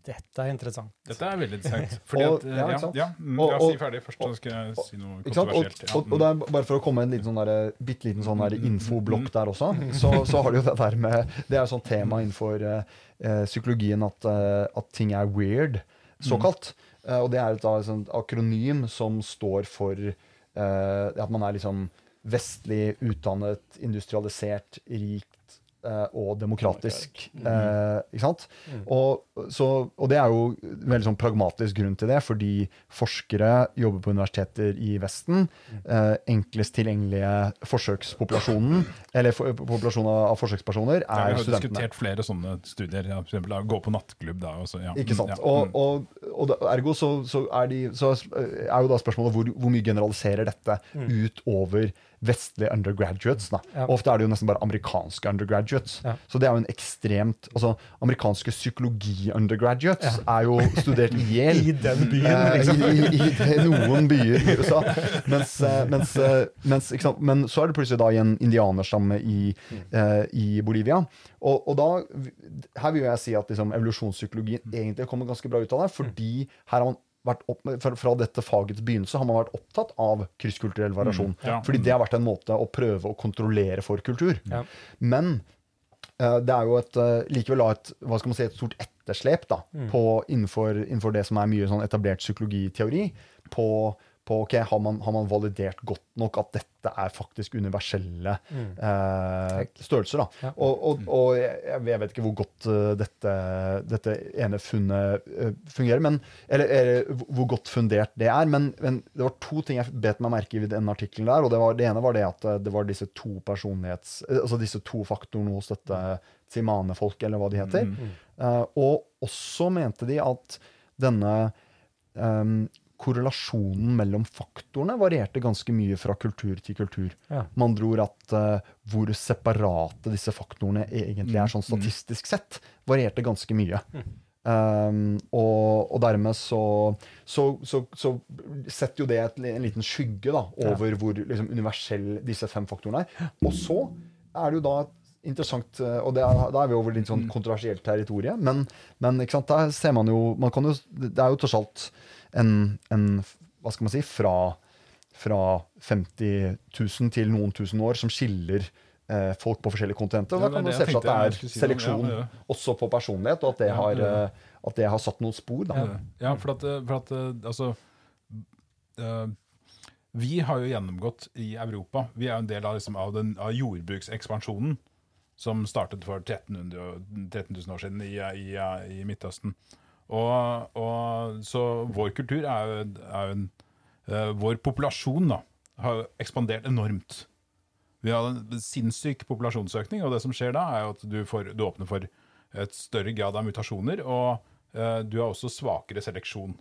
Dette er interessant. Dette er veldig interessant. Fordi Og- at, eh, ja, ja, ja, mm, Og- og- si ferdig først, så skal jeg si noe kontroversielt. Ja, og, det er bare for å komme med en liten sånn der, bitte liten sånn der Mm, mm, infoblokk der også, så, så har du jo det der med Det er et sånt tema innenfor eh, eh, psykologien at, uh, at ting er weird, såkalt. Uh, og det er et et akronym som står for eh, at man er liksom vestlig utdannet, industrialisert, rikt eh, og demokratisk. Eh, ikke sant? Mm. Og, så, og det er jo veldig sånn pragmatisk grunn til det, fordi forskere jobber på universiteter i Vesten. Eh, enklest tilgjengelige forsøkspopulasjonen, eller for, populasjonen av, forsøkspersoner, er Ja, vi har studentene. diskutert flere sånne studier. Ja, for eksempel, gå på nattklubb. Da, så, ja. Ikke sant? Og, mm. og, og ergo så, så, er de, så er jo da spørsmålet hvor, hvor mye generaliserer dette utover vestlige undergraduates. Da. Ja. Ofte er det jo nesten bare amerikanske undergraduates. Ja. Så det er jo en ekstremt altså Amerikanske psykologi-undergraduates er jo studert i Yale. I den byen, Eh, liksom. I, i, i noen byer i USA. Mens, eh, mens, eh, mens? Men så er det plutselig da i en indianerstamme i, i Bolivia. Og, og da, her vil jeg si at liksom, evolusjonspsykologien egentlig kommer ganske bra ut av det, fordi her har man opp, fra, dette fagets begynnelse har man vært opptatt av krysskulturell variasjon. ja. Fordi det har vært en måte å prøve å kontrollere for kultur. Ja. Men uh, det er jo et, uh, likevel et, hva skal man si, et stort etterslep da, på, innenfor, innenfor det som er mye sånn etablert psykologiteori, på, på ok, har man, har man validert godt nok at dette er faktisk universelle eh, størrelser. da. Ja. Og, og, og jeg, jeg vet ikke hvor godt eh, dette, dette ene funnet eh, fungerer, men, eller, eller hvor godt fundert det er. Men, men det var to ting jeg bet meg merke i den artikkelen der. og det, var, det ene var det at eh, det var disse to personlighets, altså disse to faktorene hos dette Tsimane-folket, eller hva de heter. Eh, og også mente de at denne em, korrelasjonen mellom faktorene varierte ganske mye fra kultur til kultur. Ja. Med andre ord at uh, hvor separate disse faktorene egentlig er sånn statistisk sett, varierte ganske mye. Um, og, og dermed så, så, så, så setter jo det et, en liten skygge da, over hvor liksom, universell disse fem faktorene er. Og så er det jo da interessant, eh, og det er, da er vi over litt sånn kontroversielt territorium, men, men der ser man jo, man kan jo Det er jo tross alt en, en Hva skal man si? Fra, fra 50 000 til noen tusen år som skiller eh, folk på forskjellige kontinenter. Og Ja, da kan det se for seg at det er seleksjon Ja, ja. også på personlighet, og at det har, eh, at det har satt noen spor. Da. Ja, for at, for at eh, altså eh, Vi har jo gjennomgått i Europa Vi er jo en del av, liksom, av, den, av jordbruksekspansjonen som startet for 1300, 13 000 år siden i, i, i Midtøsten. Og, og, så vår kultur er jo, er jo en uh, Vår populasjon da, har ekspandert enormt. Vi har en sinnssyk populasjonsøkning, og det som skjer da, er at du, får, du åpner for et større grad av mutasjoner, og uh, du har også svakere seleksjon.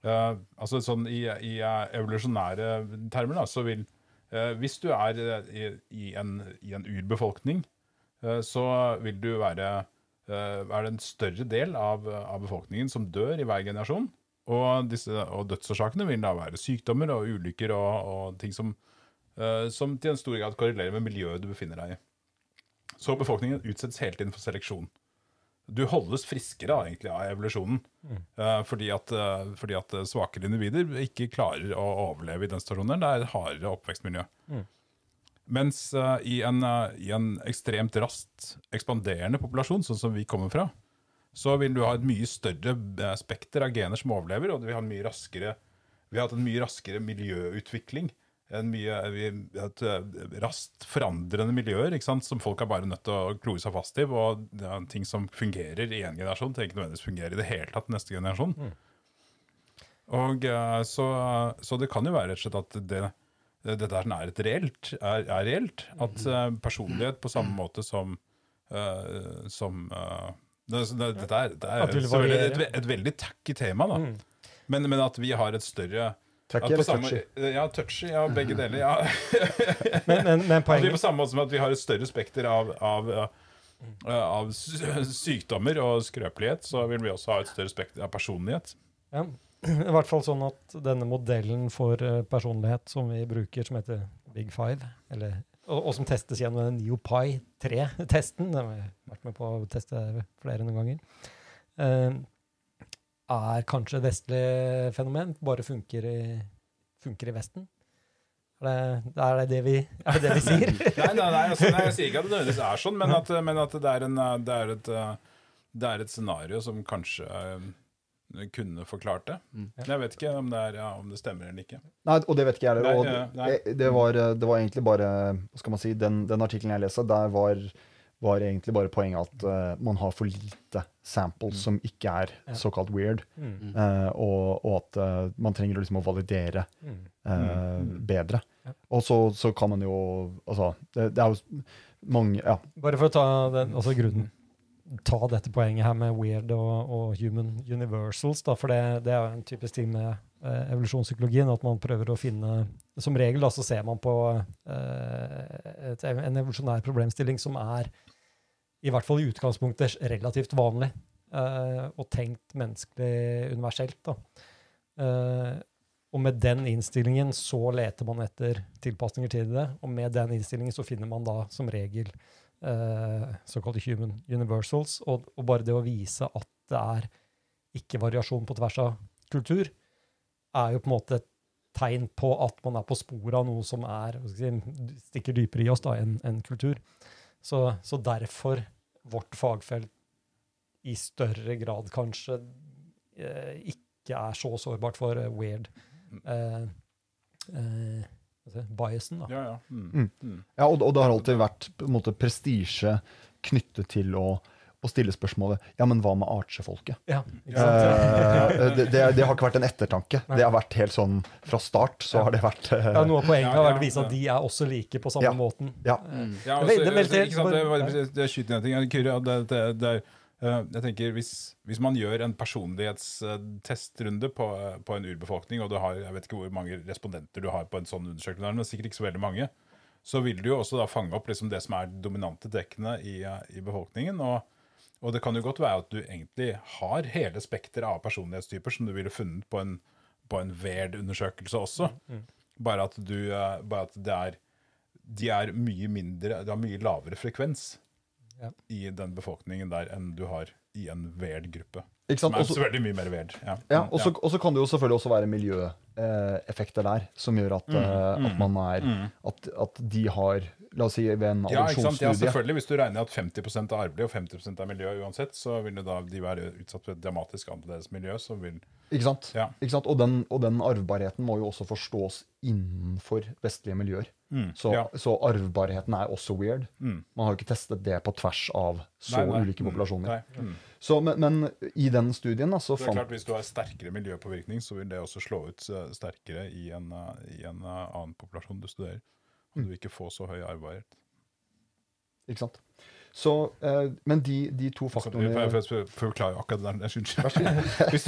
Uh, altså sånn I, i evolusjonære termer da, så vil Hvis du er eh, i, en, i en urbefolkning, eh, så vil du være eh, er det en større del av, av befolkningen som dør i hver generasjon. Og, disse, og dødsårsakene vil da være sykdommer og ulykker og, og ting som, eh, som til en stor grad korrelerer med miljøet du befinner deg i. Så befolkningen utsettes hele tiden for seleksjon. Du holdes friskere da, egentlig av evolusjonen, eh, fordi, at, uh, fordi at eh, svakere individer ikke klarer å overleve i den situasjonen. Det er et hardere oppvekstmiljø. Mens uh, i, en, i en ekstremt raskt ekspanderende populasjon, sånn som vi kommer fra, så vil du ha et mye større spekter av gener som overlever, og vi har, vi har hatt en mye raskere miljøutvikling. En mye, hatt eh, raskt forandrende miljøer som folk er bare nødt til å klore seg fast i. Og det er ting som fungerer i én generasjon, trenger ikke nødvendigvis fungere i det hele tatt neste generasjon. Og eh, så, så det kan jo være rett og slett at det, dette er, et reelt, er, er reelt. At eh, personlighet på samme måte som, uh, som uh, det, det, Dette er, det er et, et veldig tacky tema, da. Men, men at vi har et større På eller samme- touchy? Ja, touchy. Ja, begge deler. ja. Men, men, men poenget... vi er på samme måte som at vi har et større spekter av, av, eh, av sykdommer og skrøpelighet, så vil vi også ha et større spekter av personlighet. Ja, I hvert fall sånn at denne modellen for eh, personlighet som vi bruker, som heter Big Five, eller, og, og som testes gjennom den NeoPie 3-testen, den har jeg vært med på å teste flere noen ganger, eh, er kanskje et vestlig fenomen, bare funker i, funker i Vesten. Er det, er det det vi, er det det vi sier? Nei, nei, nei, altså, nei, jeg sier ikke at det nødvendigvis er sånn, men at, men at det, er en, det, er et, det er et scenario som kanskje eh, kunne forklart det. Jeg vet ikke om det, er, ja, om det stemmer eller ikke. Nei, og det vet ikke jeg heller. det, var, det var egentlig bare Hva skal man si, Den, den artikkelen jeg leste, der var, var egentlig bare poenget at uh, man har for lite samples Mm. som ikke er Ja. såkalt weird. Mm. uh, og, og at uh, man trenger liksom å validere Mm. eh, bedre. Ja. Og så, så kan man jo Altså, det, det er jo mange Ja. Bare for å ta den, altså grunnen ta dette poenget her med weird og, og human universals, da, for det, det er jo en typisk ting med evolusjonspsykologien, at man prøver å finne Som regel da, så ser man på et, en evolusjonær problemstilling som er, i hvert fall i utgangspunktet, relativt vanlig, eh, og tenkt menneskelig universelt. da. Uh, og med den innstillingen så leter man etter tilpasninger til det, og med den innstillingen så finner man da som regel uh, såkalte human universals, og, og bare det å vise at det er ikke variasjon på tvers av kultur, er jo på en måte et tegn på at man er på sporet av noe som er, si, stikker dypere i oss da, enn enn kultur. Så, så derfor vårt fagfelt i større grad kanskje eh, ikke er så sårbart for eh, weird eh, eh, biasen. da. Ja, ja. Mm. Mm. Mm. Ja, og, og det har alltid vært på en måte prestisje knyttet til å, å stille spørsmålet Ja, men hva med artsfolket? Ja? Eh, det, det, det har ikke vært en ettertanke. Nei. Det har vært helt sånn fra start. så Ja. har det vært eh, Ja, Noe av poenget Ja, har vært å vise at de er også like på samme Ja. måten. Ja. Mm. Ja, Det er altså, veldig- veldig- ikke sant, det, det skyter en ting. Kyrre, det, det, det, er, eh, jeg tenker hvis, hvis man gjør en personlighetstestrunde på, på en urbefolkning, og du har jeg vet ikke hvor mange respondenter du har på en sånn undersøkelse, men sikkert ikke så veldig mange, så vil du jo også da fange opp liksom det som er dominante trekkene i, eh, i befolkningen. Og, og det kan jo godt være at du egentlig har hele spekteret av personlighetstyper som du ville funnet på en, på en VERD-undersøkelse også. Bare at, du, eh, bare at det er, de er mye mindre, det har mye lavere frekvens Ja. i den befolkningen der enn du har i en VERD-gruppe. Som er Også, så veldig mye mer VERD. Ja. ja, og så og så kan det jo selvfølgelig også være miljøeffekter der, som gjør at, eh, at man er at, at de har La oss si ved en Ja, ja, selvfølgelig. Hvis du regner at 50% er arvelig og 50% er miljø uansett, så vil da de være utsatt for et dramatisk annerledes miljø. Så vil, Ikke sant? Ja. Ikke sant? Og, den, og den arvbarheten må jo også forstås innenfor vestlige miljøer. Mm, Så, ja. så arvbarheten er også weird. Mm. Man har jo ikke testet det på tvers av så Nei, nei. ulike Mm, populasjoner. nei, mm. Så, men, men i den studien da, så Så det er klart, Hvis du har sterkere miljøpåvirkning, så vil det også slå ut eh, sterkere i en, eh, i en eh, annen populasjon du studerer. Og du ikke får så høy arvbarhet. Ikke sant? Så, eh, men de, de to faktorene for, å forklare akkurat det der, synes hvis,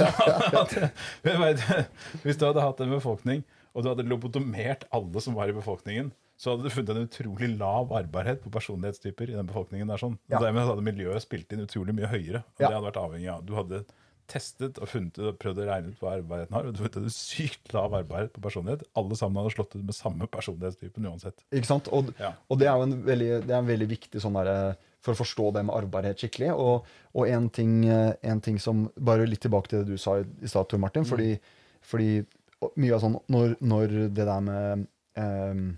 hvis du hadde hatt en befolkning, og du hadde lobotomert alle som var i befolkningen, så hadde du funnet en utrolig lav arvbarhet på personlighetstyper i den befolkningen. der sånn. Og Ja. Dermed hadde miljøet spilt inn utrolig mye høyere. Og Ja. det hadde vært avhengig av Du hadde testet og funnet og prøvd å regne ut hva arbeidigheten har, og du funnet er sykt lav arbeidighet på personlighet. Alle sammen hadde slått ut med samme personlighetstypen uansett. Ikke sant? Og, Ja. og det er jo en veldig, det er en veldig viktig sånn derre For å forstå det med arbeidighet skikkelig. Og, og en, ting, eh, en ting som Bare litt tilbake til det du sa i stad, Tor Martin. Fordi, fordi mye av sånn Når, når det der med um,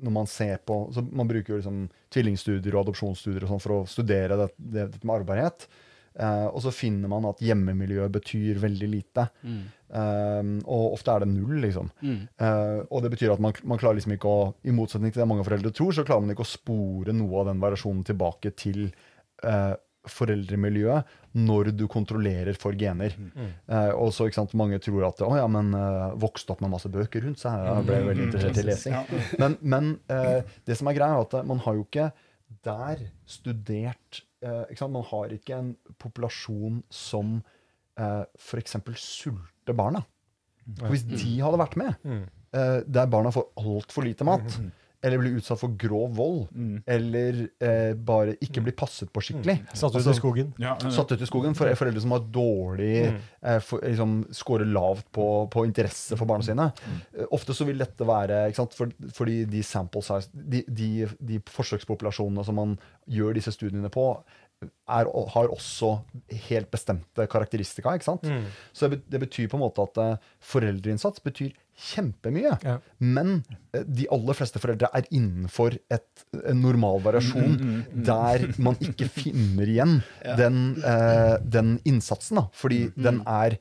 Når man ser på så Man bruker jo liksom tvillingstudier og adopsjonsstudier og sånn for å studere det, det, det med arvbarhet. Eh, og så finner man at hjemmemiljø betyr veldig lite. Mm. Eh, og ofte er det null, liksom. Mm. Uh, og det betyr at man, man klarer liksom ikke å I motsetning til det mange foreldre tror, så klarer man ikke å spore noe av den variasjonen tilbake til uh, foreldremiljøet når du kontrollerer for gener. Eh, og så ikke sant, Mange tror at å ja, men uh, vokste opp med masse bøker rundt seg. Jeg ble veldig interessert i lesing. Men, men uh, det som er greia, er at man har jo ikke der studert? Man har ikke en populasjon som uh, f.eks. sulter barna. For hvis de hadde vært med, Mm. eh, der barna får altfor lite mat, eller blir utsatt for grov vold, eller eh, bare ikke blir passet på skikkelig Satt ut Altså, i skogen. Ja, ja. Satt ut i skogen. For foreldre som har dårlig eh, for, liksom, Skårer lavt på, på interesse for barna sine. Eh, ofte så vil dette være ikke sant? For, Fordi de sample size de, de, de forsøkspopulasjonene som man gjør disse studiene på, er, har også helt bestemte karakteristika. ikke sant? Mm. Så det, betyr på en måte at eh, foreldreinnsats betyr kjempemye. Ja. Men eh, de aller fleste foreldre er innenfor et, en normal variasjon der man ikke finner igjen den, eh, den innsatsen. Da. Fordi den er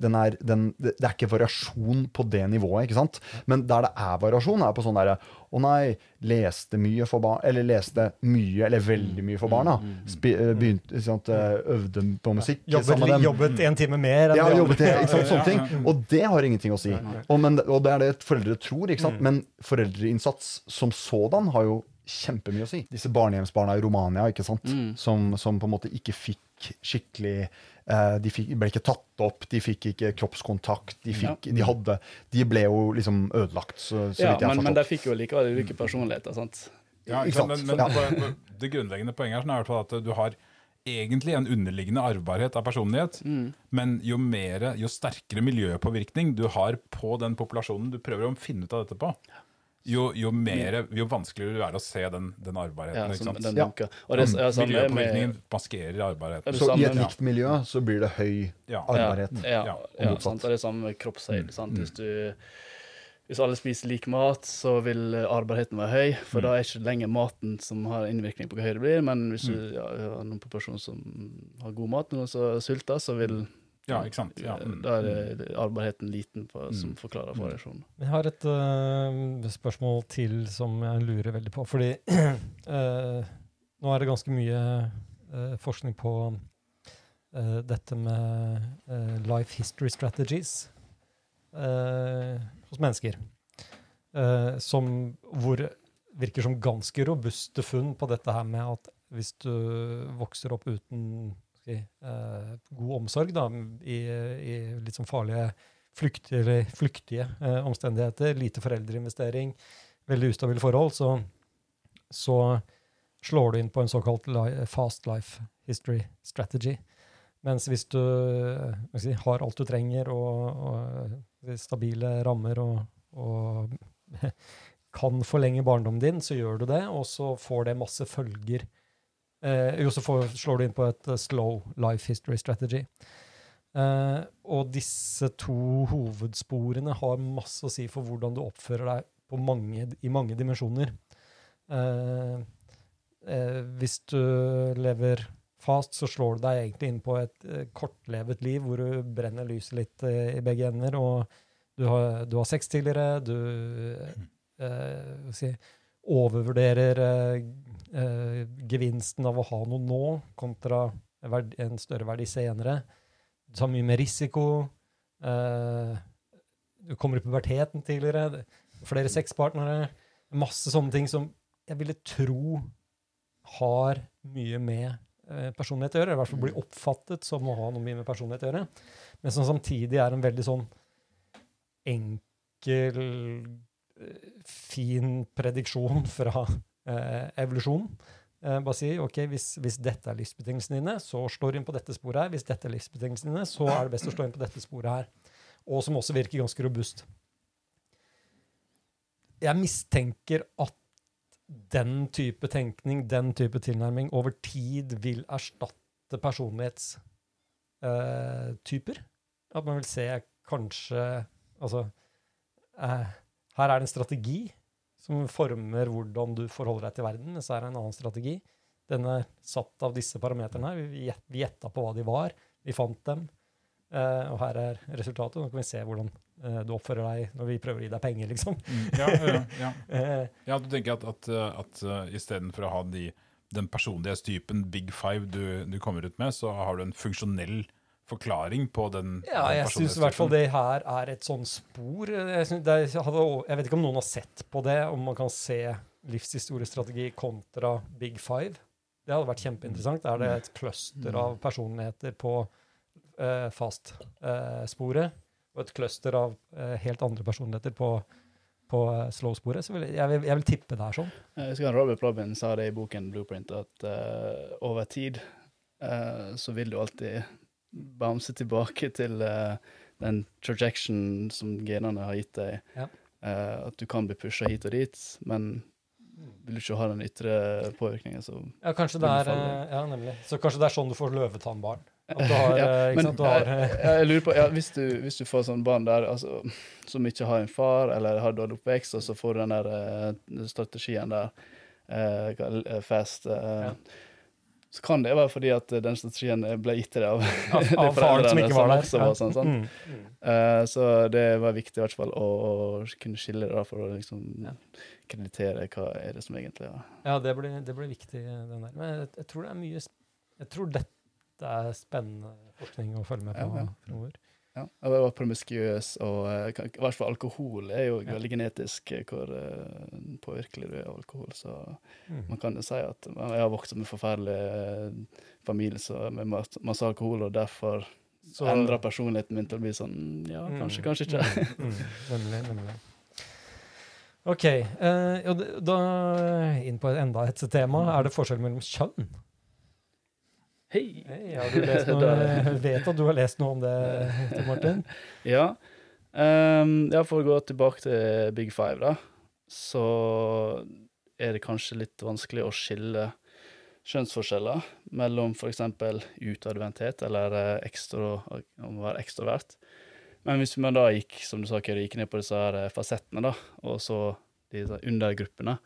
den er, den, det er ikke variasjon på det nivået. ikke sant? Men der det er variasjon, er på sånn derre Å nei, leste mye for barn Eller leste mye eller veldig mye for barna. Spi, eh, begynte, sant, eh, øvde på musikk sammen Jobbet, med dem. jobbet en time mer enn Ja, de jobbet andre. ikke sant, sånne Ja, ja, ting. Og det har ingenting å si. Og, men, og det er det foreldre tror, ikke sant? men foreldreinnsats som sådan har jo kjempemye å si. Disse barnehjemsbarna i Romania ikke sant? Som, som på en måte ikke fikk skikkelig eh, De fikk, ble ikke tatt opp, de fikk ikke kroppskontakt. De, fikk, de, hadde, de ble jo liksom ødelagt, så, så Ja, vidt jeg har men, men de fikk jo likevel ulike personligheter, sant? Ja, Ikke sant? Men, men Ja. det grunnleggende poenget her sånn er fall at du har egentlig en underliggende arvbarhet av personlighet, men jo, mer, jo sterkere miljøpåvirkning du har på den populasjonen du prøver å finne ut av dette på, jo, jo, mer, jo vanskeligere det er å se den, den Ja, arvbarheten. ikke som sant? den Ja. dunker. Og det ja, Miljøpåvirkningen maskerer arvbarheten. Så i et likt miljø så blir det høy Ja. arvbarhet. Ja, Ja, ja, ja sant? Det er samme med kroppsheil. Mm. sant? Hvis, du, hvis alle spiser lik mat, så vil arvbarheten være høy, for Mm. da er ikke lenger maten som har innvirkning på hvor høy det blir. Men hvis du Mm. ja, har noen person som har god mat, men også sulter, så vil Ja, ikke sant? Ja. Mm. Da er det arvbarheten liten på, som Mm. forklarer Mm. variasjonen. Jeg har et uh, spørsmål til som jeg lurer veldig på. Fordi uh, nå er det ganske mye uh, forskning på dette med life history strategies hos mennesker. som hvor virker som ganske robuste funn på dette her med at hvis du vokser opp uten si, øh, god omsorg da, i, i litt sånn farlige flyktige, flyktige eh, omstendigheter, lite foreldreinvestering, veldig ustabile forhold, så, så slår du inn på en såkalt fast life history strategy. Mens hvis du eh, si, har alt du trenger, og, og stabile rammer, og, og kan forlenge barndommen din, så gjør du det, og så får det masse følger. Eh, jo, så får, slår du inn på et eh, slow life history strategy. Eh, og disse to hovedsporene har masse å si for hvordan du oppfører deg mange, i mange dimensjoner. Eh, eh, hvis du lever fast, så slår du deg egentlig inn på et eh, kortlevet liv hvor du brenner lyset litt i begge ender, og du har, du har sex tidligere, du eh, si, overvurderer eh, eh, gevinsten av å ha noe nå kontra en større verdi senere. Du tar mye mer risiko. eh, du kommer i puberteten tidligere. Flere sexpartnere. Masse sånne ting som jeg ville tro har mye med eh, personlighet å gjøre. I hvert fall blir oppfattet som å ha noe mye med personlighet å gjøre. Men som samtidig er en veldig sånn enkel, fin prediksjon fra eh, evolusjonen. Eh, bare si ok, hvis, hvis dette er livsbetingelsene dine, så slår du inn på dette sporet her. Hvis dette er livsbetingelsene dine, så er det best å slå inn på dette sporet her. Og som også virker ganske robust. Jeg mistenker at den type tenkning, den type tilnærming, over tid vil erstatte personlighetstyper. at man vil se kanskje Altså eh, Her er det en strategi som former hvordan du forholder deg til verden, mens her er en annen strategi. Den er satt av disse parameterne her. Vi gjet- gjetta på hva de var. Vi fant dem. Uh, og her er resultatet. Nå kan vi se hvordan uh, du oppfører deg når vi prøver å gi deg penger, liksom. Mm, ja, ja, ja. Eh, ja, du tenker at, at, at uh, istedenfor å ha de, den personlighetstypen big five du, du kommer ut med, så har du en funksjonell forklaring på den Ja, den jeg syns i hvert fall det her er et sånn spor. Jeg, synes det er, jeg, vet ikke om noen har sett på det, om man kan se livshistoriestrategi kontra Big Five. Det hadde vært kjempeinteressant. Er det et cluster av personligheter på uh, fast-sporet, og et cluster av uh, helt andre personligheter på, på slow-sporet? Så vil jeg, jeg, vil, jeg vil tippe det er sånn. Jeg husker Robert Robin sa det i boken Blueprint, at uh, over tid uh, så vil du alltid bounce tilbake til uh, den trajection som genene har gitt deg. Ja. Uh, at du kan bli pusha hit og dit, men vil du ikke ha den ytre påvirkningen, så Ja, kanskje det er, eh, ja, nemlig. Så kanskje det er sånn du får løvetannbarn. At du har, Ja, men sant? Du har, jeg, lurer på, ja, hvis, du, hvis du får sånn barn der altså, som ikke har en far, eller har dårlig oppvekst, og så får du den der strategien der, uh, fast uh, Ja. Så kan det være fordi at den strategien ble gitt til deg av, av, de av faren som ikke var der. var sånn, sant? Mm. Eh, så det var viktig i hvert fall å, å kunne skille det da, for å liksom Ja. kreditere hva er det som egentlig er. Ja, det blir, det blir viktig, den der. Men jeg, jeg tror det er mye Jeg tror dette er spennende forskning å følge med på Ja, ja. Ja, jeg var promiskuøs, og eh, i hvert fall alkohol er jo Ja. veldig genetisk eh, hvor eh, påvirkelig du er av alkohol. Så Mm. man kan jo si at jeg har vokst opp med en forferdelig familie så med mas- masse alkohol, og derfor Så- endra personligheten min til å bli sånn Ja, Mm. kanskje, kanskje ikke. Mm, mm, nemlig, nemlig. OK. eh, og det- da inn på enda et tema. Er det forskjell mellom kjønn? Hei! Hey, jeg vet at du har lest noe om det, Tor Martin. Ja. Um, ja, for å gå tilbake til Big Five, da. så er det kanskje litt vanskelig å skille kjønnsforskjeller mellom f.eks. utadvendthet eller eh, ekstra, om å være ekstrovert. Men hvis man da gikk som du sa, gikk ned på disse her eh, fasettene, da, og så disse undergruppene,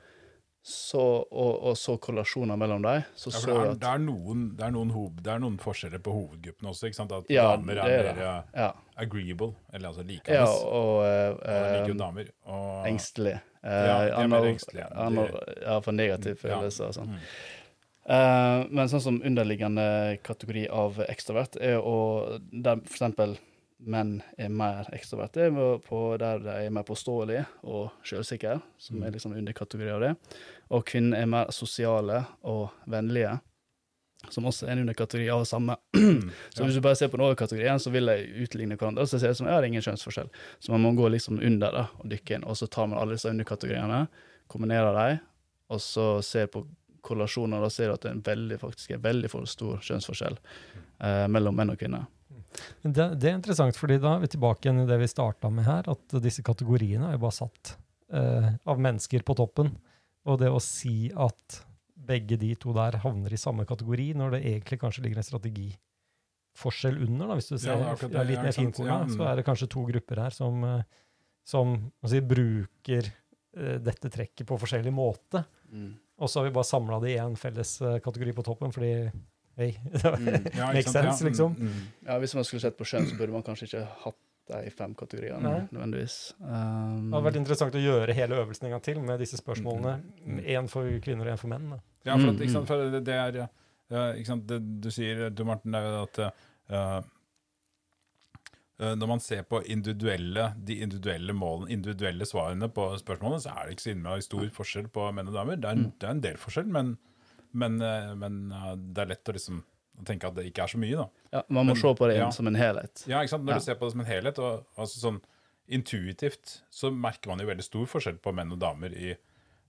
så, og, og så korrelasjoner mellom dem, så Ja, så det, er, at det, er noen, det, er hoved, det er noen forskjeller på hovedgruppene også. ikke sant? At Ja, damer er, er mer Ja. agreeable, eller altså likende. ja og og de liker jo eh, damer. Og, engstelig. Uh, Ja, de er mer engstelige. ja, for negative Ja. følelser og sånn. Mm. Uh, men sånn som underliggende kategori av ekstrovert er å Der eksempel menn er mer ekstrovert, det er jo på der de er mer påståelige og selvsikre, som Mm. er liksom underkategori av det. Og kvinner er mer sosiale og vennlige, som også er en underkategori av det samme. Mm. Så Ja. hvis du bare ser på den overkategorien, så vil de utligne hverandre. Og så ser det som jeg har ingen kjønnsforskjell. Så man må gå liksom under da, og dykke inn. Og så tar man alle disse underkategoriene, kombinerer dem, og så ser på korrelasjoner. Da ser du at det er en veldig, faktisk er veldig for stor kjønnsforskjell eh, mellom menn og kvinner. Det, det er interessant, fordi da er vi tilbake igjen i det vi starta med her, at disse kategoriene er jo bare satt eh, av mennesker på toppen. Og det å si at begge de to der havner i samme kategori, når det egentlig kanskje ligger en strategiforskjell under, da, hvis du ser det er akkurat det, ja, litt mer finkorna, ja, mm. så er det kanskje to grupper her som, eh, som si, bruker eh, dette trekket på forskjellig måte. Og så har vi bare samla det i én felles eh, kategori på toppen, fordi hei, Mm. Ja, ikke Makes sense, Ja, liksom. mm, mm. Ja, Hvis man skulle sett på skjønn, så burde man kanskje ikke hatt de fem kategoriene Nei. nødvendigvis. Det Um, hadde vært interessant å gjøre hele øvelsen en gang til med disse spørsmålene. Mm. Én for kvinner og én for menn. Da. Ja, for, at, ikke mm. sant, for det, det er eh, ikke sant, det, Du sier, du Martin, er jo at eh, eh, når man ser på individuelle, de individuelle målene, individuelle svarene på spørsmålene, så er det ikke så innmari stor forskjell på menn og damer. Det er, en- Mm. det er en del forskjell, men, men, eh, men det er lett å liksom å tenke at det ikke er så mye, da. ja, man må Men- se på det ja. som en helhet. Ja, ikke sant? Når Ja. du ser på det som en helhet, og altså sånn intuitivt, så merker man jo veldig stor forskjell på menn og damer i,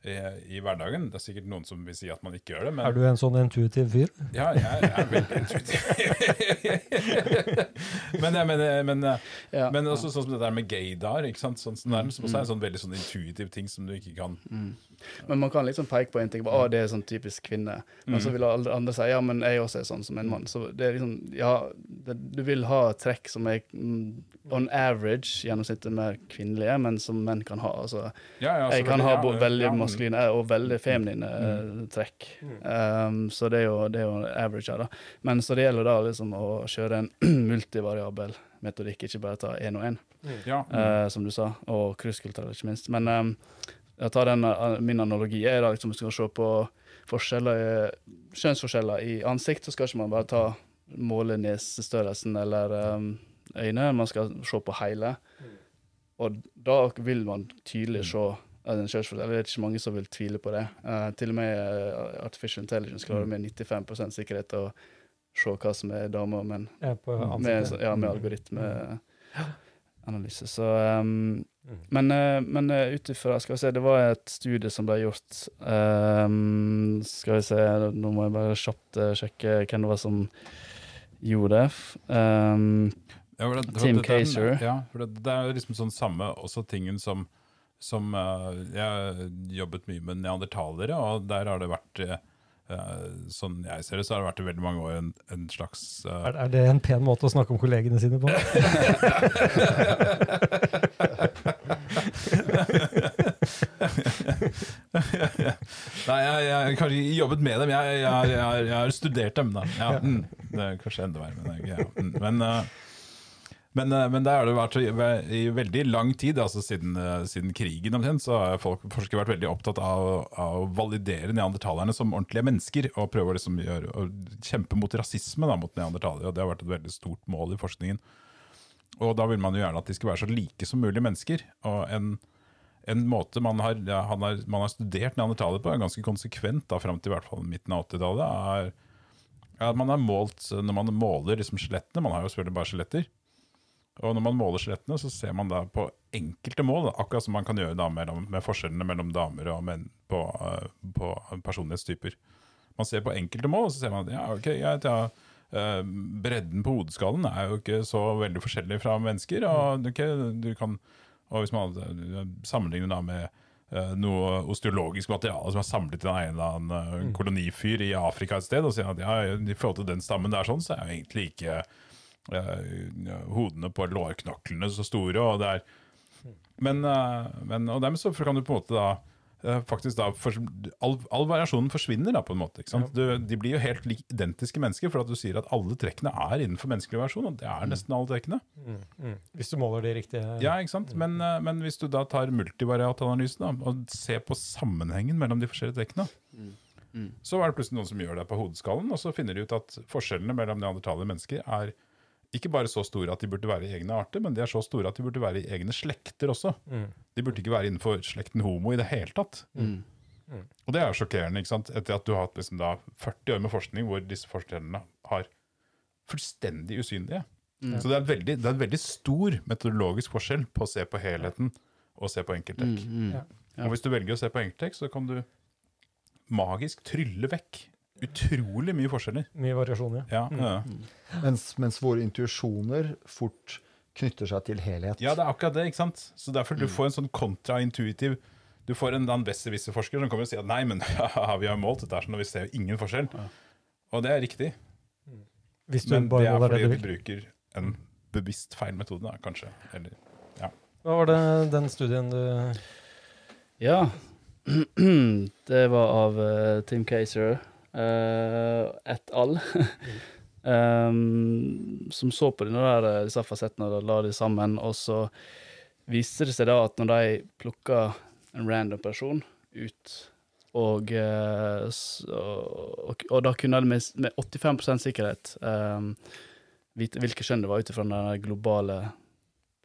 i, i hverdagen. Det er sikkert noen som vil si at man ikke gjør det, men Er du en sånn intuitiv fyr? ja, jeg, jeg er veldig intuitiv. men, jeg mener- men, Ja, men også sånn som det der med gaydar, ikke sant? Sånn, sånn der, som også er en sånn veldig sånn intuitiv ting som du ikke kan Men man kan liksom peke på en ting. Bare, å, det er sånn typisk kvinne. Men Mm. så vil alle andre si ja, men jeg også er sånn som en mann. Så det er liksom, ja, det, du vil ha trekk som er mm, on average gjennomsnittet mer kvinnelige, men som menn kan ha. Altså, ja, ja, jeg kan ha både, bo, veldig ja, mm. maskuline og veldig feminine mm. trekk. Um, så det er, jo, det er jo average her, da. Men så det gjelder da liksom å kjøre en multivariabel metodikk, ikke bare ta én og én, Ja, mm. eh, som du sa, og krysskulturell, ikke minst. Men um, jeg tar den, uh, min analogi er da liksom skal se på forskjeller, kjønnsforskjeller i ansikt, så skal ikke man bare ta måle nesestørrelsen eller um, øyne, man skal se på hele. Og da vil man tydelig se at en kjønnsforskjell. Det er ikke mange som vil tvile på det. Uh, til og med eh, Artificial Intelligence klarer med 95 sikkerhet å se hva som er dame og menn. Ja, Med, ja, med algoritmeanalyse. Så um, Men, eh, men eh, ut ifra Skal vi se, det var et studie som ble gjort um, Skal vi se, nå må jeg bare kjapt eh, sjekke hvem det var som gjorde det. Um, Ja, for det, Tim det- det er. Ja, for det, det er liksom sånn samme også tingen som, som uh, Jeg har jobbet mye med neandertalere, og der har det vært uh, eh, Sånn jeg ser det, så har det vært i veldig mange år en, en slags uh, Er, er det en pen måte å snakke om kollegene sine på? Nei, jeg, jeg har kanskje jobbet med dem, jeg, jeg, har- jeg, har- studert dem. da ja, mm, Det er kanskje enda verre. Men, ja, mm, men, uh, men, uh, men det har det vært i, veldig lang tid, altså siden, uh, siden krigen omtrent, så har folk, forskere vært veldig opptatt av, av å validere neandertalerne som ordentlige mennesker, og prøve liksom å kjempe mot rasisme da, mot neandertalere. og Det har vært et veldig stort mål i forskningen. Og da vil man jo gjerne at de skal være så like som mulig mennesker. og en en måte man har, han har, man har studert neandertaler på, er ganske konsekvent da, fram til i hvert fall midten av 80-tallet, er, at man har målt, når man måler liksom skjelettene, man har jo selvfølgelig bare skjeletter, og når man måler skjelettene, så ser man da på enkelte mål, akkurat som man kan gjøre da med, med forskjellene mellom damer og menn på, eh, på personlighetstyper. Man ser på enkelte mål, og så ser man at ja, ok, jeg, ja, eh, bredden på hodeskallen er jo ikke så veldig forskjellig fra mennesker, og ok, du kan og hvis man sammenligner da med eh, noe osteologisk materiale som er samlet i en eller annen eh, Mm. kolonifyr i Afrika et sted, og sier at ja, i forhold til den stammen der sånn, så er jo egentlig ikke uh, hodene på lårknoklene så store, og det er men, eh, men og dermed så kan du på en måte da faktisk da for, all, all variasjonen forsvinner da på en måte. ikke sant? Du, de blir jo helt identiske mennesker, for at du sier at alle trekkene er innenfor menneskelig versjon. og det er nesten alle trekkene. Mm, mm. Hvis du måler de riktige Ja, ikke sant? Men, eh, men hvis du da tar multivariatanalysen da, og ser på sammenhengen mellom de forskjellige trekkene, Mm. så er det plutselig noen som gjør det på hodeskallen, og så finner de ut at forskjellene mellom neandertalere og mennesker er ikke bare så store at de burde være i egne arter, men de er så store at de burde være i egne slekter også. Mm. De burde ikke være innenfor slekten homo i det hele tatt. Mm. Og det er jo sjokkerende, ikke sant? etter at du har hatt liksom da 40 år med forskning hvor disse forskjellene har fullstendig usynlige. Mm. Så det er, veldig, det er en veldig stor metodologisk forskjell på å se på helheten og se på enkelttrekk. Mm, mm. Ja. Og hvis du velger å se på enkelttrekk, så kan du magisk trylle vekk utrolig mye forskjeller. Mye variasjon, ja. Ja, Mm. ja. Mens, mens våre intuisjoner fort knytter seg til helhet. ja, det er akkurat det, ikke sant? Så derfor du får en sånn kontraintuitiv Du får en besserwisser-forsker som kommer og sier at nei, men ja, vi har målt dette, sånn, og vi ser jo ingen forskjell. Og det er riktig, Hvis du men det er fordi det du vi bruker en bevisst feil metode, da, kanskje. Eller Hva var det den studien du Ja. det var av uh, Tim Kayser. Et al. um, som så på der, eh, disse fasettene og la de sammen. Og så viste det seg da at når de plukka en random person ut og, eh, og, og da kunne de med, med 85 sikkerhet um, vite hvilket kjønn det var ut ifra den globale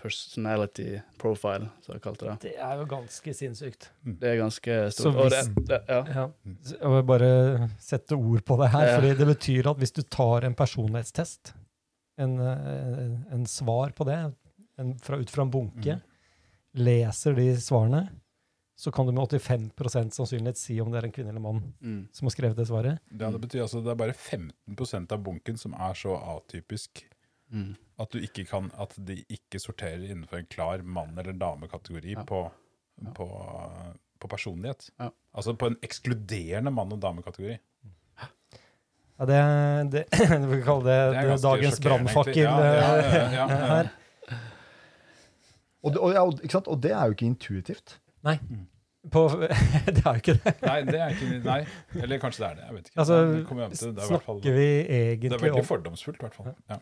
personality profile, som jeg kalte det. Det er jo ganske sinnssykt. Det er ganske stort. stort. Og det, det, ja. Ja. Jeg vil bare sette ord på det her, Ja. for det betyr at hvis du tar en personlighetstest, en, eh, en svar på det, en, fra, ut fra en bunke, mm. leser de svarene, så kan du med 85% sannsynlighet si om det er en kvinne eller mann Mm. som har skrevet det svaret. ja, det betyr altså det er bare 15% av bunken som er så atypisk Mm. at, du ikke kan, at de ikke sorterer innenfor en klar mann- eller damekategori Ja. på, Ja. på, på personlighet. Ja. Altså på en ekskluderende mann- og damekategori. Ja, det, det Vi kan kalle det, Det det dagens brannfakkel. Her. Og, det, og, det er jo ikke intuitivt. På, det er jo ikke det. Nei, det er ikke Nei. Eller kanskje det er det. Jeg vet ikke. Altså, det, det, er i hvert fall, det er veldig fordomsfullt, i hvert fall. Ja.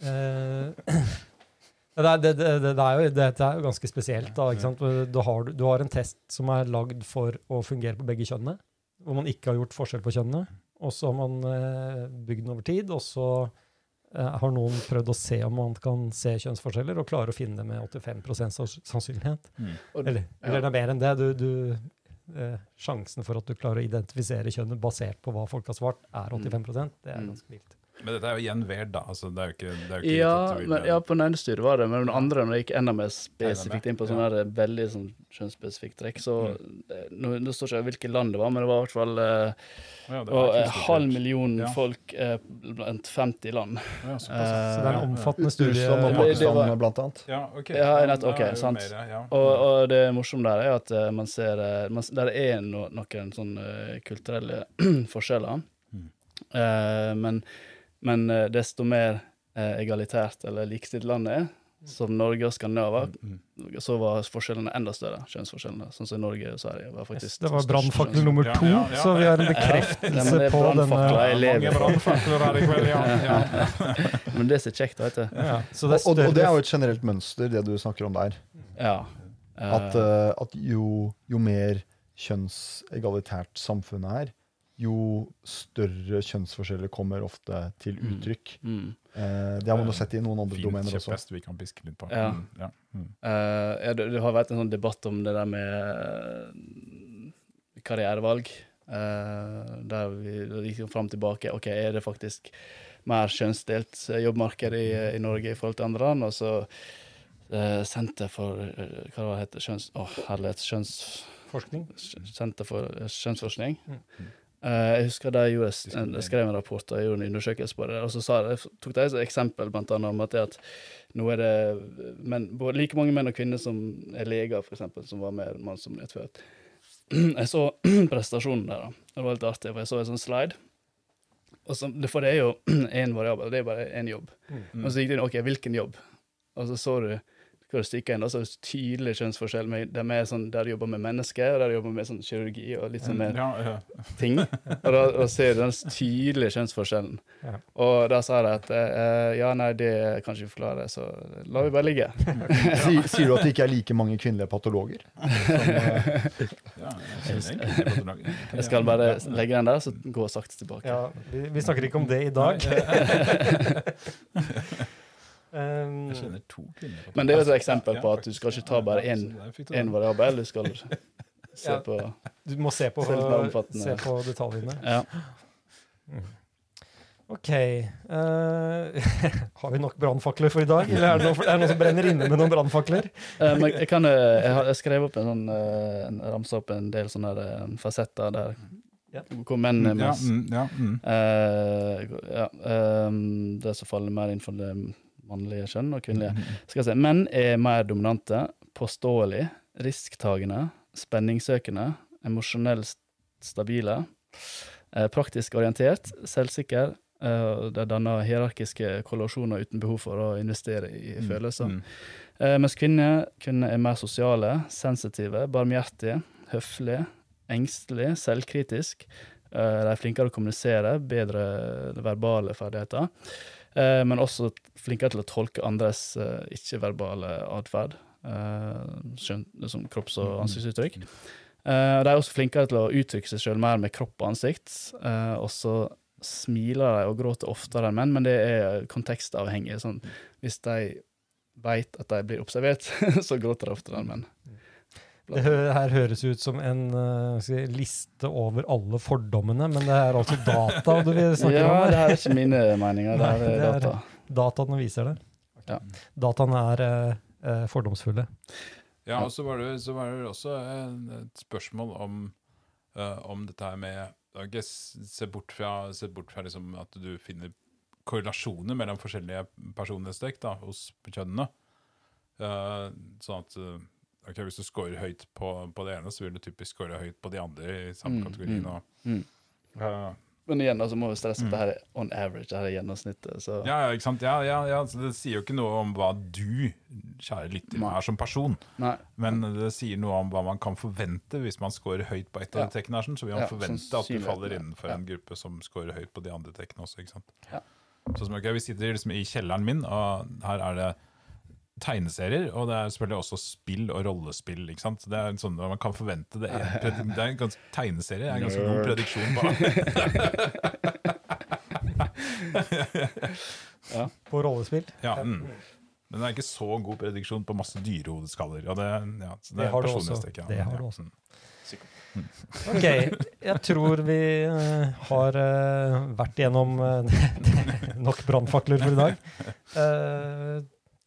Eh, det, er, det, det, det, er jo, dette er jo ganske spesielt. Da, ikke sant? Du, har, du har en test som er lagd for å fungere på begge kjønnene, hvor man ikke har gjort forskjell på kjønnene. Og så har man eh, bygd den over tid, og så eh, har noen prøvd å se om man kan se kjønnsforskjeller, og klare å finne det med 85 sanns- sannsynlighet. Mm. Eller, eller det er mer enn det. Du, du, eh, sjansen for at du klarer å identifisere kjønnet basert på hva folk har svart, er 85% Det er Mm. ganske vilt. Men dette er jo igjen weird, da. Altså, det er jo ikke, det er jo ikke Ja, vil- men, ja, på den ene studiet var det, men den andre, når jeg gikk enda mer spesifikt inn på sånne ja. veldig sånn kjønnsspesifikt trekk, så eh, nå, nå står ikke hvilket land det var, men det var i hvert fall eh, Ja, er en halv million Ja. folk eh, blant 50 land. Ja, såpass. Eh, Så det er en omfattende studie. Og det- det Pakistan, var- blant annet. Ja, ok. Ja, Ja, nett- okay sant. mer, ja. Og, og det morsomme der er at eh, man ser eh, man, Der er no, noen sånne eh, kulturelle forskjeller. Mm. Eh, men, men eh, desto mer eh, egalitært eller likestilt landet er, som Norge og Skandinavia, Mm. så var forskjellene enda større. Kjønnsforskjellene. Sånn som Norge og Sverige var faktisk det var brannfakkel nummer Ja, to, ja, ja. så vi har en Ja, bekreftelse det på denne. Mange brannfakler her i kveld, ja. ja. Men det er så kjekt, vet du. Ja, så det Og, og, det er jo et generelt mønster, det du snakker om der. Ja. At, eh, at jo, jo mer kjønnsegalitært samfunnet er, jo større kjønnsforskjeller kommer ofte til Mm. uttrykk. mm. Eh, det har man jo sett i noen andre Fint domener også. Fint vi kan piske litt på. Ja. Mm, ja. Mm. Uh, ja, det, det har vært en sånn debatt om det der med eh, karrierevalg. Uh, der vi gikk fram og tilbake. Ok, Er det faktisk mer kjønnsdelt jobbmarked i, i Norge i forhold til andre land? Og så uh, Senter for Hva det heter Kjønns... Å, herlighet. Kjønns... forskning. Senter for kjønnsforskning. Mm. Eh, jeg husker da jeg gjorde, jeg skrev en rapport og jeg gjorde en undersøkelse på det. Og så sa, jeg, tok de et eksempel blant annet om at, det at nå er det men, både like mange menn og kvinner som er leger, eksempel, som var mer mannsdominert før. Jeg så prestasjonen der. da. Det var litt artig, for jeg så en sånn slide. Så, for det er jo én variabel, det er bare én jobb. Mm. Og så gikk det inn OK, hvilken jobb? Og så så du stikker inn, da, så tydelig kjønnsforskjell. Med, de er sånn, der de jobber med mennesker, og der de jobber med sånn kirurgi og litt sånn mer Ja, ja. ting. Og da, og ser du den tydelige kjønnsforskjellen. Ja. Og da sa de at eh, ja, nei, det kan ikke forklare, så la vi bare ligge. Sier, sier du at det ikke er like mange kvinnelige patologer? Ja, jeg på det. Jeg skal bare legge den der, så gå sakte tilbake. Ja, vi, vi snakker ikke om det i dag. um, Jeg kjenner to kvinner. Men det er jo et eksempel på at du skal ikke ta bare Ja, én variabel, du skal se Ja. på du må se på, Se litt se på detaljene. Ja. OK. Uh, har vi nok brannfakler for i dag? Eller er det, noen, er det noen som brenner inne med noen brannfakler? Uh, jeg kan eh, Jeg har jeg skrev opp en sånn uh, ramsa opp en del sånne der, fasetter der Ja. hvor menn er Ja, mest mm, ja, mm. Uh, ja, um, Det som faller mer inn for det mannlige kjønn og kvinnelige. Skal jeg si, Menn er mer dominante, påståelig, risktagende, spenningssøkende, emosjonelt stabile, eh, praktisk orientert, selvsikker. De Det danner hierarkiske kollasjoner uten behov for å investere i følelser. Mm. Eh, mens kvinner, kvinner er mer sosiale, sensitive, barmhjertige, høflige, engstelige, selvkritiske. Eh, de er flinkere å kommunisere, bedre verbale ferdigheter. Eh, men også flinkere til å tolke andres eh, ikke-verbale atferd. Eh, som kropps- og ansiktsuttrykk. Eh, de er også flinkere til å uttrykke seg sjøl mer med kropp og ansikt. Eh, og så smiler de og gråter oftere enn menn, men det er kontekstavhengig. Sånn, hvis de veit at de blir observert, så gråter de oftere enn menn. Det her høres ut som en eh, skal jeg si, liste over alle fordommene, men det er altså data du vil snakke Ja, om? det her. her er ikke mine meninger, det Nei, det er er- data. Dataene viser det. Ja. Dataene er eh, eh, fordomsfulle. Ja, og så var det, så var det også en- et spørsmål om, uh, om dette her med s- Se bort fra, se bort fra liksom at du finner korrelasjoner mellom forskjellige personlighetstrekk hos kjønnene. Uh, sånn at eh, ok, Hvis du scorer høyt på, på det ene, så vil du typisk score høyt på de andre i samme Mm, kategorien. mm, Og, mm. uh, Men igjen, så må vi stresse at det her er on average, det her er gjennomsnittet. Så ja, ja, ikke sant? Ja, ja, ja, så Det sier jo ikke noe om hva du, kjære lytter, er som person. nei. Men det sier noe om hva man kan forvente hvis man scorer høyt på ett av de tekkene. sånn, Så vil man Ja, forvente sånn at du faller innenfor en gruppe som scorer høyt på de andre tekkene også. ikke sant? Ja. Sånn som, okay, Vi sitter liksom i kjelleren min, og her er det tegneserier, og det er selvfølgelig også spill og rollespill. ikke sant? Det er en sånn Man kan forvente det. Det er en ganske, tegneserie er en ganske god prediksjon på På rollespill. ja, mm. Men det er ikke så god prediksjon på masse dyrehodeskaller. Og det, ja, så det, Det har du også. Stek, ja. Det har du også. Ok, jeg tror vi eh, har eh, vært igjennom eh, nok brannfakler for i dag. Eh,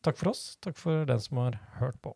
takk for oss. Takk for den som har hørt på.